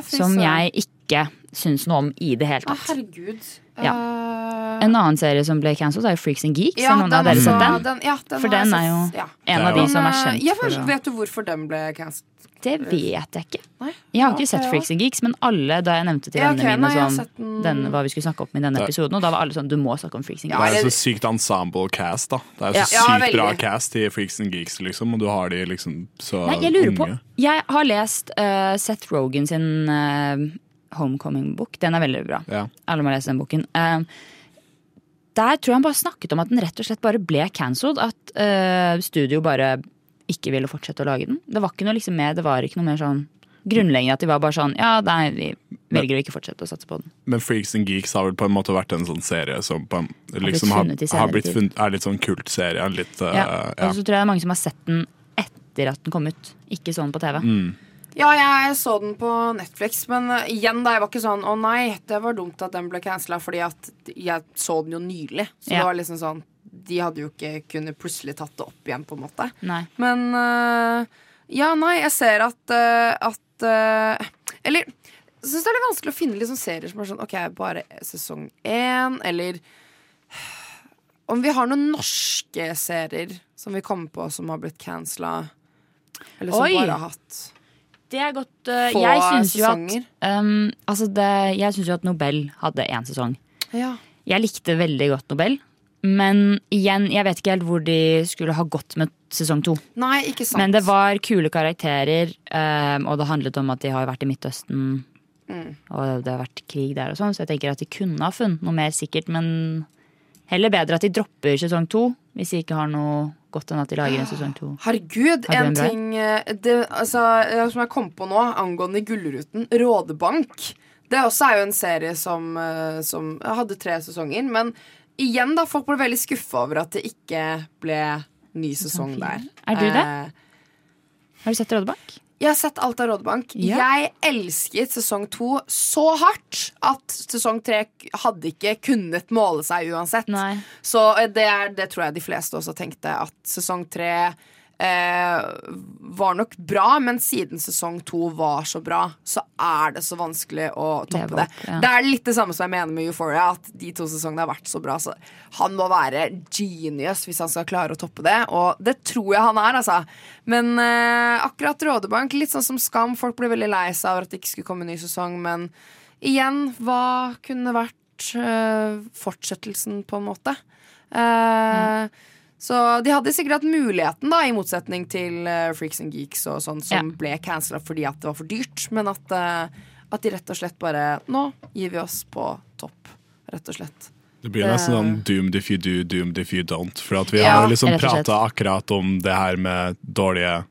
Som jeg ikke syns noe om i det hele Å, tatt. herregud. Ja. Eh, En annen serie som ble cancelled, er jo Freaks and Geeks. ja, Har noen av dere sett den? den- ja, den For den er jo ja. en av de som er kjent ja, for Vet du hvorfor den ble cancelled? Det vet jeg ikke. Nei? Jeg har Ja, ikke sett Freaks and Geeks, men alle da jeg nevnte til Ja, vennene ok, mine nei, sånn, den. den, hva vi skulle snakke om i denne episoden, og da var alle sånn du må snakke om Freaks and Geeks. Det er er så sykt ensemble cast, da. Det er jo så Ja, sykt bra cast i Freaks and Geeks, liksom, og du har de liksom så Nei, jeg lurer på unge. Jeg har lest uh, Seth Rogan sin eh, Homecoming-bok. Den er veldig bra. Ja. Alle må lese den boken. Uh, der tror jeg han bare snakket om at den rett og slett bare ble cancelled. At uh, studio bare ikke ville fortsette å lage den. Det var ikke noe liksom mer, det var ikke noe mer sånn grunnleggende at de var bare sånn Ja, nei, vi velger å ikke fortsette å satse på den. Men Freaks and Geeks har vel på en måte vært en sånn serie som på liksom har, i har senere blitt funnet, er litt sånn kultserie. Litt, uh, Ja. ja. Og så tror jeg det er mange som har sett den etter at den kom ut. Ikke sånn på TV. Mm. Ja, jeg så den på Netflix, men igjen, da, jeg var ikke sånn Å nei, det var dumt at den ble cancela, fordi at jeg så den jo nylig. Så Ja. det var liksom sånn De hadde jo ikke kunnet plutselig tatt det opp igjen, på en måte. Nei. Men uh, Ja, nei, jeg ser at uh, At uh, Eller jeg syns det er litt vanskelig å finne liksom serier som er sånn OK, bare sesong én, eller Om vi har noen norske serier som vi kommer på som har blitt cancela, eller som Oi! bare har hatt Det er godt uh, Få Jeg jo at um, Altså det, Jeg syns jo at Nobel hadde én sesong. Ja. Jeg likte veldig godt Nobel. Men igjen, jeg vet ikke helt hvor de skulle ha gått med sesong to. Nei, ikke sant. Men det var kule karakterer, um, og det handlet om at de har vært i Midtøsten. Mm. Og det har vært krig der og sånn, så jeg tenker at de kunne ha funnet noe mer sikkert. Men heller bedre at de dropper sesong to, hvis de ikke har noe godt enn at de lager en sesong to. Herregud, Har en en ting eh, det, altså, eh, som jeg kom på nå angående Gullruten. Rådebank. Det også er jo en serie som, eh, som hadde tre sesonger. Men igjen, da, folk ble veldig skuffa over at det ikke ble ny sesong der. Er du det? Eh, Har du sett Rådebank? Jeg har sett alt av Rådebank. Ja. Jeg elsket sesong to så hardt at sesong tre hadde ikke kunnet måle seg uansett. Så eh, det, er, det tror jeg de fleste også tenkte, at sesong tre var nok bra, men siden sesong to var så bra, så er det så vanskelig å toppe det. opp, ja. Det er litt det samme som jeg mener med Euphoria, at de to sesongene har vært så bra. Så han må være genius hvis han skal klare å toppe det, og det tror jeg han er, altså. Men eh, akkurat Rådebank, litt sånn som Skam, folk ble veldig lei seg over at det ikke skulle komme en ny sesong, men igjen, hva kunne vært eh, fortsettelsen, på en måte? Eh, Så de hadde sikkert hatt muligheten, da, i motsetning til eh, Freaks and Geeks og sånn, som ble cancela fordi at det var for dyrt. Men at, eh, at de rett og slett bare Nå gir vi oss på topp, rett og slett. Det blir nesten sånn doomed if you do, doomed if you don't. For at vi Ja, har liksom prata akkurat om det her med dårlige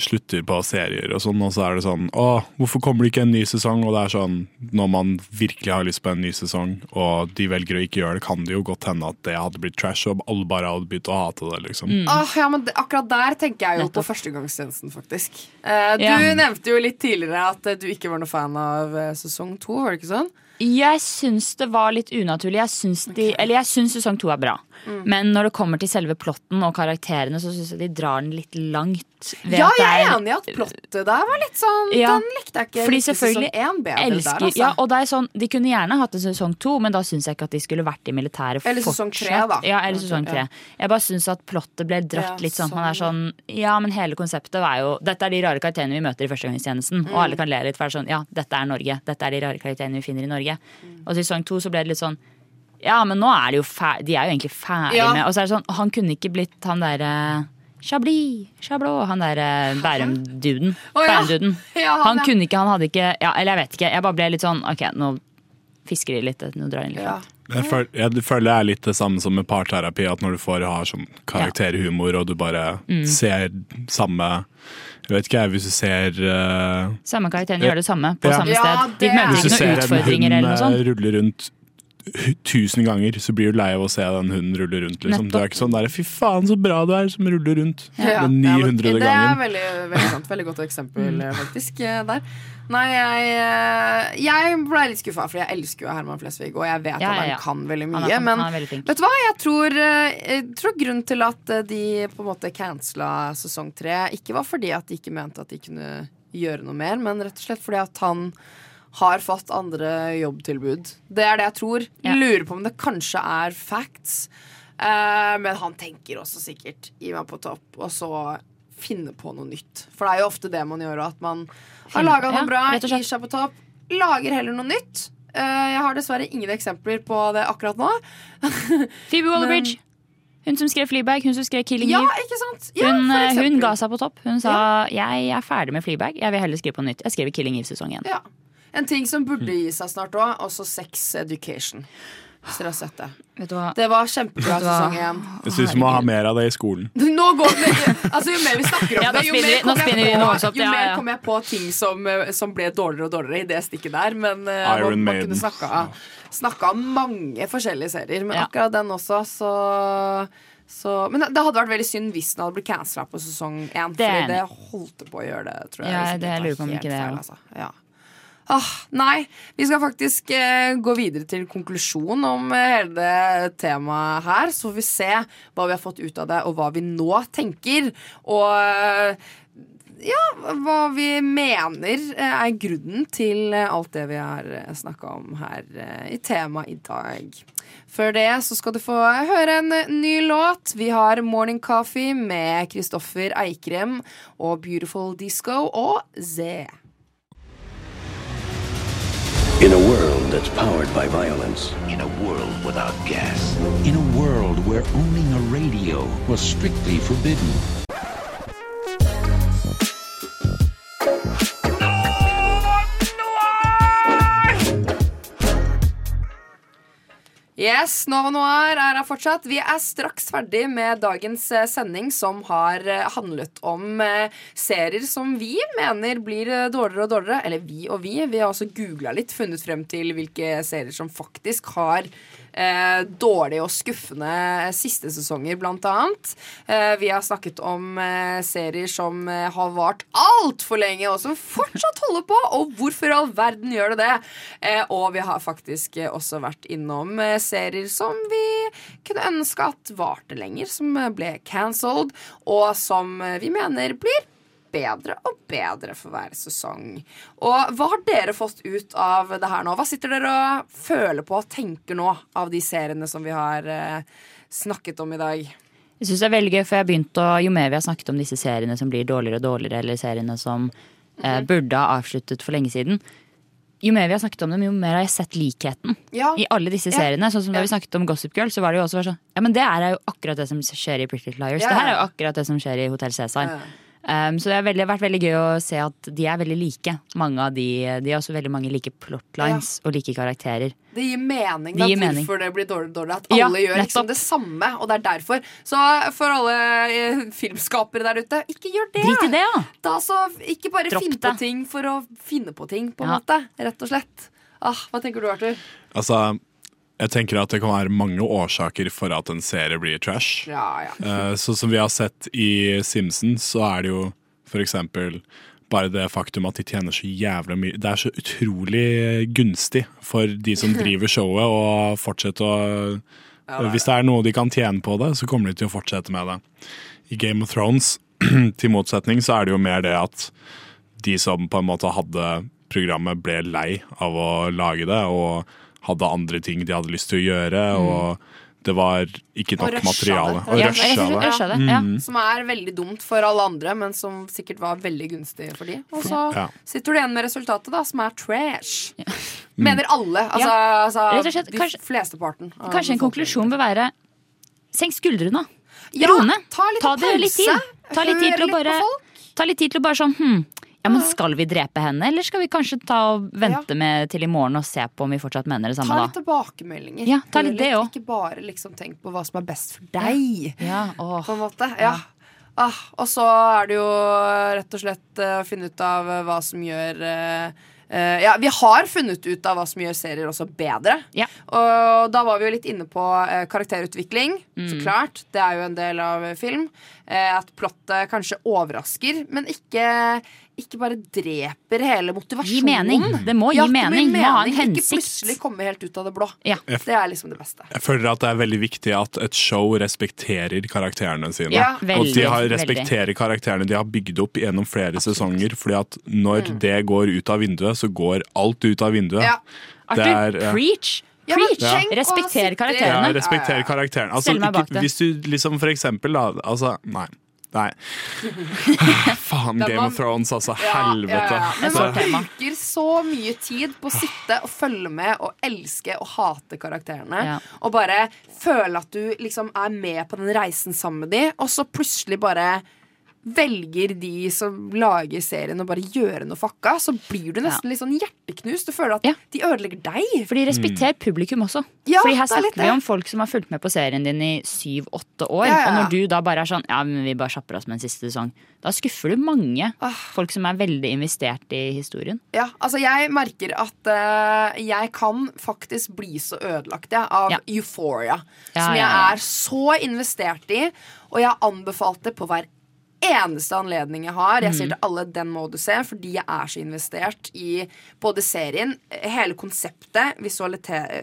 slutter på serier og sånn, og så er det sånn Å, hvorfor kommer det ikke en ny sesong? Og det er sånn, når man virkelig har lyst på en ny sesong, og de velger å ikke gjøre det, kan det jo godt hende at det hadde blitt trash, og alle bare hadde begynt å hate det, liksom. Åh, ja, men Akkurat der tenker jeg jo på førstegangstjenesten, faktisk. Eh, du Ja. nevnte jo litt tidligere at du ikke var noe fan av eh, sesong to, var det ikke sånn? Jeg syns det var litt unaturlig. Jeg syns, de, eller jeg syns sesong to er bra. Mm. Men når det kommer til selve plotten og karakterene, så syns jeg de drar den litt langt. Ja, jeg er enig i at plottet der var litt sånn Ja. Den likte jeg ikke. Fordi selvfølgelig sesong bedre elsker, der, altså. ja, og det er sånn, De kunne gjerne hatt en sesong to, men da syns jeg ikke at de skulle vært i militæret Eller sesong tre, da. Ja, eller sesong tre. Jeg bare syns at plottet ble dratt Ja, litt sånn. Man er sånn Ja, men hele konseptet er jo Dette er de rare karakterene vi møter i førstegangstjenesten. Mm. Og alle kan le litt, for det er sånn Ja, dette er Norge. Dette er de rare karakterene vi finner i Norge. Mm. Og i sesong to så ble det litt sånn Ja, men nå er de jo ferdig De er jo egentlig ferdig Ja. med Og så er det sånn Han kunne ikke blitt han derre Chablis, Chablot, han derre Bærum-duden. Oh, ja. Bærum-duden. *laughs* Ja, han, han ja. kunne ikke, han hadde ikke ja, Eller jeg vet ikke. Jeg bare ble litt sånn Ok, nå fisker de litt. Nå drar de litt Ja. langt. Jeg føler, jeg føler det er litt det samme som med parterapi, at når du får ha sånn karakterhumor, og du bare Mm. ser samme Jeg vet ikke, jeg, hvis du ser uh, Samme karakteren gjør det samme på Ja. samme sted. De det er- møter Hvis du ikke ser noen en utfordringer eller noe sånt. eh, rulle rundt tusen ganger, så blir du lei av å se den hunden rulle rundt. Liksom. Det er ikke sånn der, Fy faen, så bra du er som ruller rundt Ja, den ja, men 900. Det er veldig, veldig sant. Veldig godt eksempel, eh, *laughs* faktisk, eh, der. Nei, jeg, eh, jeg ble litt skuffa, for jeg elsker jo Herman Flesvig, og jeg vet Ja, at han ja, kan veldig mye. Kan, men veldig vet du hva? Jeg tror, eh, jeg tror grunnen til at de på en måte cancela sesong tre, ikke var fordi at de ikke mente at de kunne gjøre noe mer, men rett og slett fordi at han har fått andre jobbtilbud. Det er det jeg tror. Ja. Lurer på om det kanskje er facts. Uh, men han tenker også sikkert gi meg på topp, og så finne på noe nytt. For det er jo ofte det man gjør, at man har laga noe ja, bra, rett gir seg på topp, lager heller noe nytt. Uh, jeg har dessverre ingen eksempler på det akkurat nå. *laughs* Phoebe Waller-Bridge. Hun som skrev Fleabag, hun som skrev Killing Ja, Eve. Ja, Hun, eh, hun ga seg på topp. Hun sa jeg er ferdig med Fleabag, jeg vil heller skrive på nytt. Jeg skriver Killing Eve sesong igjen Ja. En ting som burde gi seg snart òg, også Sex Education. Hvis dere har sett det. Vet du hva? Det var kjempebra sesong én. Jeg syns vi må ha mer av det i skolen. *laughs* Nå går det Altså Jo mer vi snakker om Ja, det, jo mer kommer jeg på, jo ja, mer ja. kommer jeg på ting som, eh, som ble dårligere og dårligere i det stikket der. Men eh, Iron man, man kunne snakka, snakka om mange forskjellige serier. Men Ja. akkurat den også, så, så Men det hadde vært veldig synd hvis den hadde blitt cancela på sesong én. Fordi det holdt på å gjøre det, tror jeg. Ja, det jeg lurer på om ikke det feil, altså. Ja. Ah, nei, vi skal faktisk eh, gå videre til konklusjon om eh, hele det temaet her. Så får vi se hva vi har fått ut av det, og hva vi nå tenker. Og eh, ja, hva vi mener eh, er grunnen til alt det vi har snakka om her i temaet i dag. Før det så skal du få høre en ny låt. Vi har Morning Coffee med Kristoffer Eikrem og Beautiful Disco og Z. In a world that's powered by violence. In a world without gas. In a world where owning a radio was strictly forbidden. Yes, Nova Noir er her fortsatt. Vi er straks ferdig med dagens eh, sending, som har eh, handlet om eh, serier som vi mener blir dårligere og dårligere. Eller vi og vi. Vi har også googla litt, funnet frem til hvilke serier som faktisk har eh, dårlige og skuffende siste sesonger, blant annet. Eh, vi har snakket om eh, serier som eh, har vart altfor lenge, og som fortsatt holder på. Og hvorfor i all verden gjør det det? Eh, og vi har faktisk også vært innom serier som vi kunne ønske at varte lenger, som ble cancelled, og som vi mener blir bedre og bedre for hver sesong. Og hva har dere fått ut av det her nå? Hva sitter dere og føler på og tenker nå av de seriene som vi har eh, snakket om i dag? Jeg synes det er veldig gøy, for jeg å, Jo mer vi har snakket om disse seriene som blir dårligere og dårligere, eller seriene som eh, burde ha avsluttet for lenge siden, jo mer vi har snakket om dem, jo mer har jeg sett likheten Ja. i alle disse seriene. Sånn som da Ja. vi snakket om Gossip Girl, så var det jo også sånn Ja, men det er jo akkurat det som skjer i Pretty Liars. Ja, Det her er jo akkurat det som skjer i Hotell Cæsar. Ja. Um, så det har veldig, vært veldig gøy å se at de er veldig like. Mange av de, de har også veldig mange like plotlines og like karakterer. Det gir mening Det da, gir mening. hvorfor det blir dårlig, dårlig At Ja, alle gjør liksom det samme, og det er derfor. Så for alle eh, filmskapere der ute, ikke gjør det! Drit i det, ja. Da så Ikke bare Dropp finn på det. ting for å finne på ting, på en Ja. måte. Rett og slett. Ah, hva tenker du, Arthur? Altså, jeg tenker at det kan være mange årsaker for at en serie blir trash. Ja, ja. Uh, Så som vi har sett i Simpsons, så er det jo for eksempel bare det faktum at de tjener så jævlig mye Det er så utrolig gunstig for de som *laughs* driver showet å fortsette å Ja, det Hvis det er noe de kan tjene på det, så kommer de til å fortsette med det. I Game of Thrones, *clears throat* til motsetning, så er det jo mer det at de som på en måte hadde programmet, ble lei av å lage det, og hadde andre ting de hadde lyst til å gjøre, og det var ikke nok materiale. det. Og rusha det. Ja, det, ja. Mm. Som er veldig dumt for alle andre, men som sikkert var veldig gunstig for de. Og så Ja. sitter du igjen med resultatet, da, som er trash. Mener alle. Altså, Ja. altså Rett og slett, de kanskje- flesteparten. Kanskje en konklusjon bør være senk skuldrene. Ja, Rone. ta litt det litt tid. pause. Ta litt tid til å bare. Ta litt tid til å bare sånn hm, ja, men Skal vi drepe henne, eller skal vi kanskje ta og vente med til i morgen og se på om vi fortsatt mener det samme Ta da? litt tilbakemeldinger. Ja, ta litt det også. Ikke bare liksom tenk på hva som er best for deg. Ja, åh. På en måte. Ja. Ah, og så er det jo rett og slett eh, å finne ut av eh, hva som gjør eh, Uh, Ja, vi har funnet ut av hva som gjør serier også bedre. Og da var vi jo litt inne på uh, karakterutvikling. Så Mm. klart. Det er jo en del av film. Eh, at plottet kanskje overrasker, men ikke, ikke bare dreper hele motivasjonen. Gi mening. Det må gi Ja, mening. Det Må ha en Ikke plutselig komme helt ut av det blå. Ja. Det er liksom det beste. Jeg føler at det er veldig viktig at et show respekterer karakterene sine. Ja, og de har, respekterer veldig. karakterene de har bygd opp gjennom flere sesonger. Fordi at når Mm. det går ut av vinduet, så går alt ut av vinduet. Ja. Det Arthur, er, ja. preach! Ja, Preach! Respekter karakterene. Ja, respektere karakteren. Altså, ikke, hvis du liksom for eksempel da, altså, nei. Nei. *laughs* Faen, Game of Thrones, altså. Ja, Helvete. ja, ja. Men man bruker så mye tid på å sitte og følge med og elske og hate karakterene. Ja. Og bare føle at du liksom er med på den reisen sammen med dem, og så plutselig bare velger de som lager serien å bare gjøre noe fucka, så blir du nesten litt sånn hjerteknust. Du føler at de ødelegger deg. For de respekterer mm. publikum også. Ja, Fordi her er snakker vi om folk som har fulgt med på serien din i syv-åtte år. Ja, ja, Og når du da bare er sånn Ja, men vi bare kjapper oss med en siste sesong. Da skuffer du mange Ah. folk som er veldig investert i historien. Ja, altså jeg merker at uh, jeg kan faktisk bli så ødelagt jeg, av Ja. Euphoria. Ja, som jeg ja, ja. er så investert i. Og jeg har anbefalt det på hver eneste anledning jeg har. Jeg sier Mhm. til alle den må du se, fordi jeg er så investert i både serien, hele konseptet,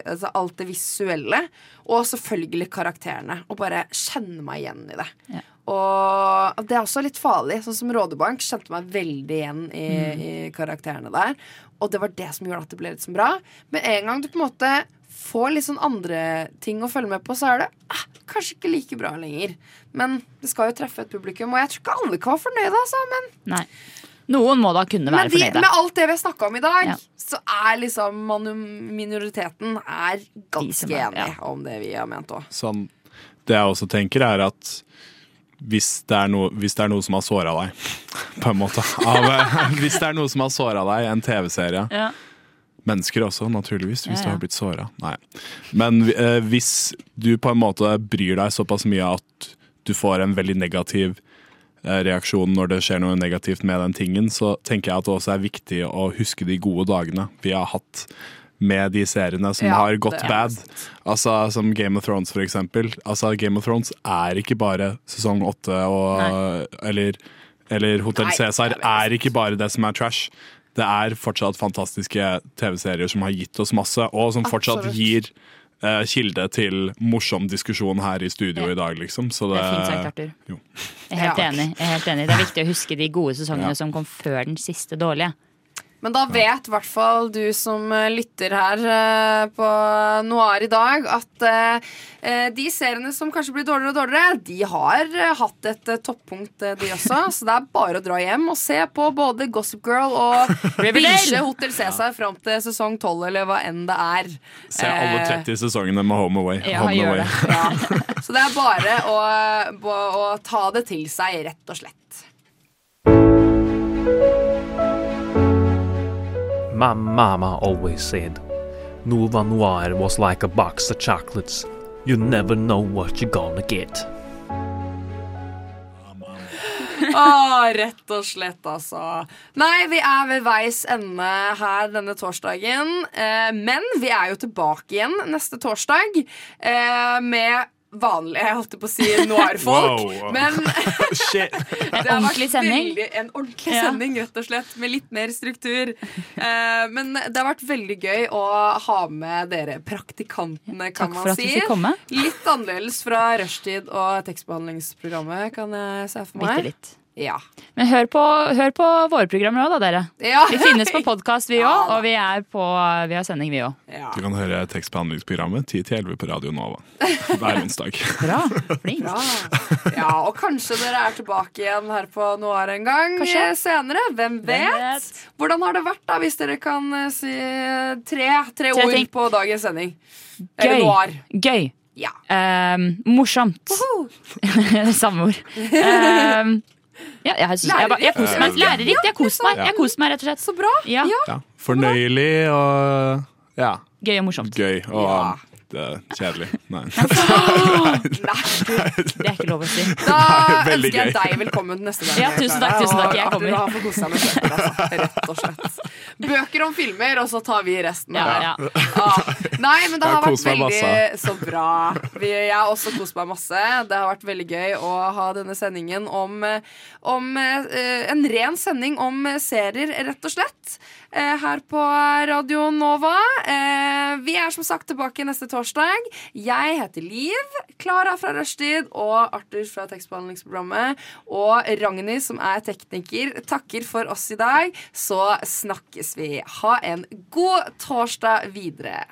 altså alt det visuelle, og selvfølgelig karakterene. Og bare kjenne meg igjen i det. Og det er også litt farlig. Sånn som Rådebank kjente meg veldig igjen i, Mm. i karakterene der. Og det var det som gjorde at det ble litt så bra. Men en gang du på en måte får litt sånn andre ting å følge med på, så er det ah, kanskje ikke like bra lenger. Men det skal jo treffe et publikum, og jeg tror ikke alle kan være fornøyde, altså. Men, Nei. Noen må da kunne være men de, fornøyde. med alt det vi har snakka om i dag, Ja. så er liksom minoriteten er ganske er- enig om det vi har ment òg. Sånn, det jeg også tenker, er at hvis det er noe, hvis det er noe som har såra deg, *laughs* på en måte av, eh, *laughs* Hvis det er noe som har såra deg, en TV-serie Ja. Mennesker også, naturligvis, hvis Ja, du har blitt såra. Men eh, hvis du på en måte bryr deg såpass mye at du får en veldig negativ eh, reaksjon når det skjer noe negativt med den tingen, så tenker jeg at det også er viktig å huske de gode dagene. Vi har hatt med de seriene som Ja, har gått bad. Altså Som Game of Thrones, for eksempel. Altså, Game of Thrones er ikke bare sesong åtte og Eller, eller Hotell Cæsar er ikke bare det som er trash. Det er fortsatt fantastiske TV-serier som har gitt oss masse, og som fortsatt Absolutt. gir eh, kilde til morsom diskusjon her i studio i dag, liksom. Så Det det, er fint sagt, Arthur. Jo. Jeg er helt Ja. enig. Jeg er helt enig. Det er viktig å huske de gode sesongene Ja. som kom før den siste dårlige. Men da vet i hvert fall du som eh, lytter her eh, på Noir i dag, at eh, de seriene som kanskje blir dårligere og dårligere, de har hatt et toppunkt, de også. *laughs* Så det er bare å dra hjem og se på både Gossip Girl og *laughs* binge Hotell Cæsar fram til sesong 12, eller hva enn det er. Se alle Eh, 30 sesongene med Home Away. Ja, Home Away. det. Ja. *laughs* Så det er bare å, å ta det til seg, rett og slett. My mama always said, Nova Noir was like a box of chocolates. You never know what you're gonna get. Å, rett og slett, altså. Nei, vi er ved veis ende her denne torsdagen. Eh, men vi er jo tilbake igjen neste torsdag eh, med vanlige, jeg holdt på å si, noir-folk. Wow. *laughs* Men *laughs* det har vært ordentlig sending. Veldig, en ordentlig sending, rett og slett, med litt mer struktur. Uh, men det har vært veldig gøy å ha med dere praktikantene, kan Takk man si. Litt annerledes fra rushtid og tekstbehandlingsprogrammet, kan jeg se for meg. Bitte litt. Ja. Men hør på, hør på våre programmer òg, da, dere. Ja. Vi finnes på podkast, vi òg. *laughs* Ja, og vi, er på, vi har sending, vi òg. Du kan høre tekstbehandlingsprogrammet 10 til 11 på Radio Nova hver *laughs* onsdag. Bra. *laughs* Flink. Bra. Ja, og kanskje dere er tilbake igjen her på Noir en gang Kanskje. eh, senere. Hvem vet? Hvem vet? Hvordan har det vært, da, hvis dere kan eh, si eh, tre, tre, Tre ord ting. på dagens sending? Eller Gøy. Noir. Gøy. Ja. Um, morsomt. Samme ord. Ehm, ja, jeg, jeg, jeg, jeg, koser meg. Lærerikt. Jeg koser meg, jeg koser meg rett og slett. Så bra. Ja. Ja. Fornøyelig og ja, Gøy og morsomt. gøy og det uh, kjedelig. Nei. *laughs* *laughs* Det er ikke lov å si. Da Nei, ønsker jeg deg velkommen neste gang. Ja, tusen takk, tusen takk. Jeg kommer. Du har fått kose deg med bøker, altså. Rett og slett. Bøker om filmer, og så tar vi resten. Ja, ja. Ah, Nei, men det har vært veldig så bra. Vi, jeg har også kost meg masse. Det har vært veldig gøy å ha denne sendingen om, om eh, En ren sending om serier, rett og slett. Eh, Her på Radio Nova. Eh, Vi er som sagt tilbake neste torsdag. Jeg heter Liv. Klara fra Rushtid og Arthur fra tekstbehandlingsprogrammet. Og Ragnhild, som er tekniker, takker for oss i dag. Så snakkes vi. Ha en god torsdag videre.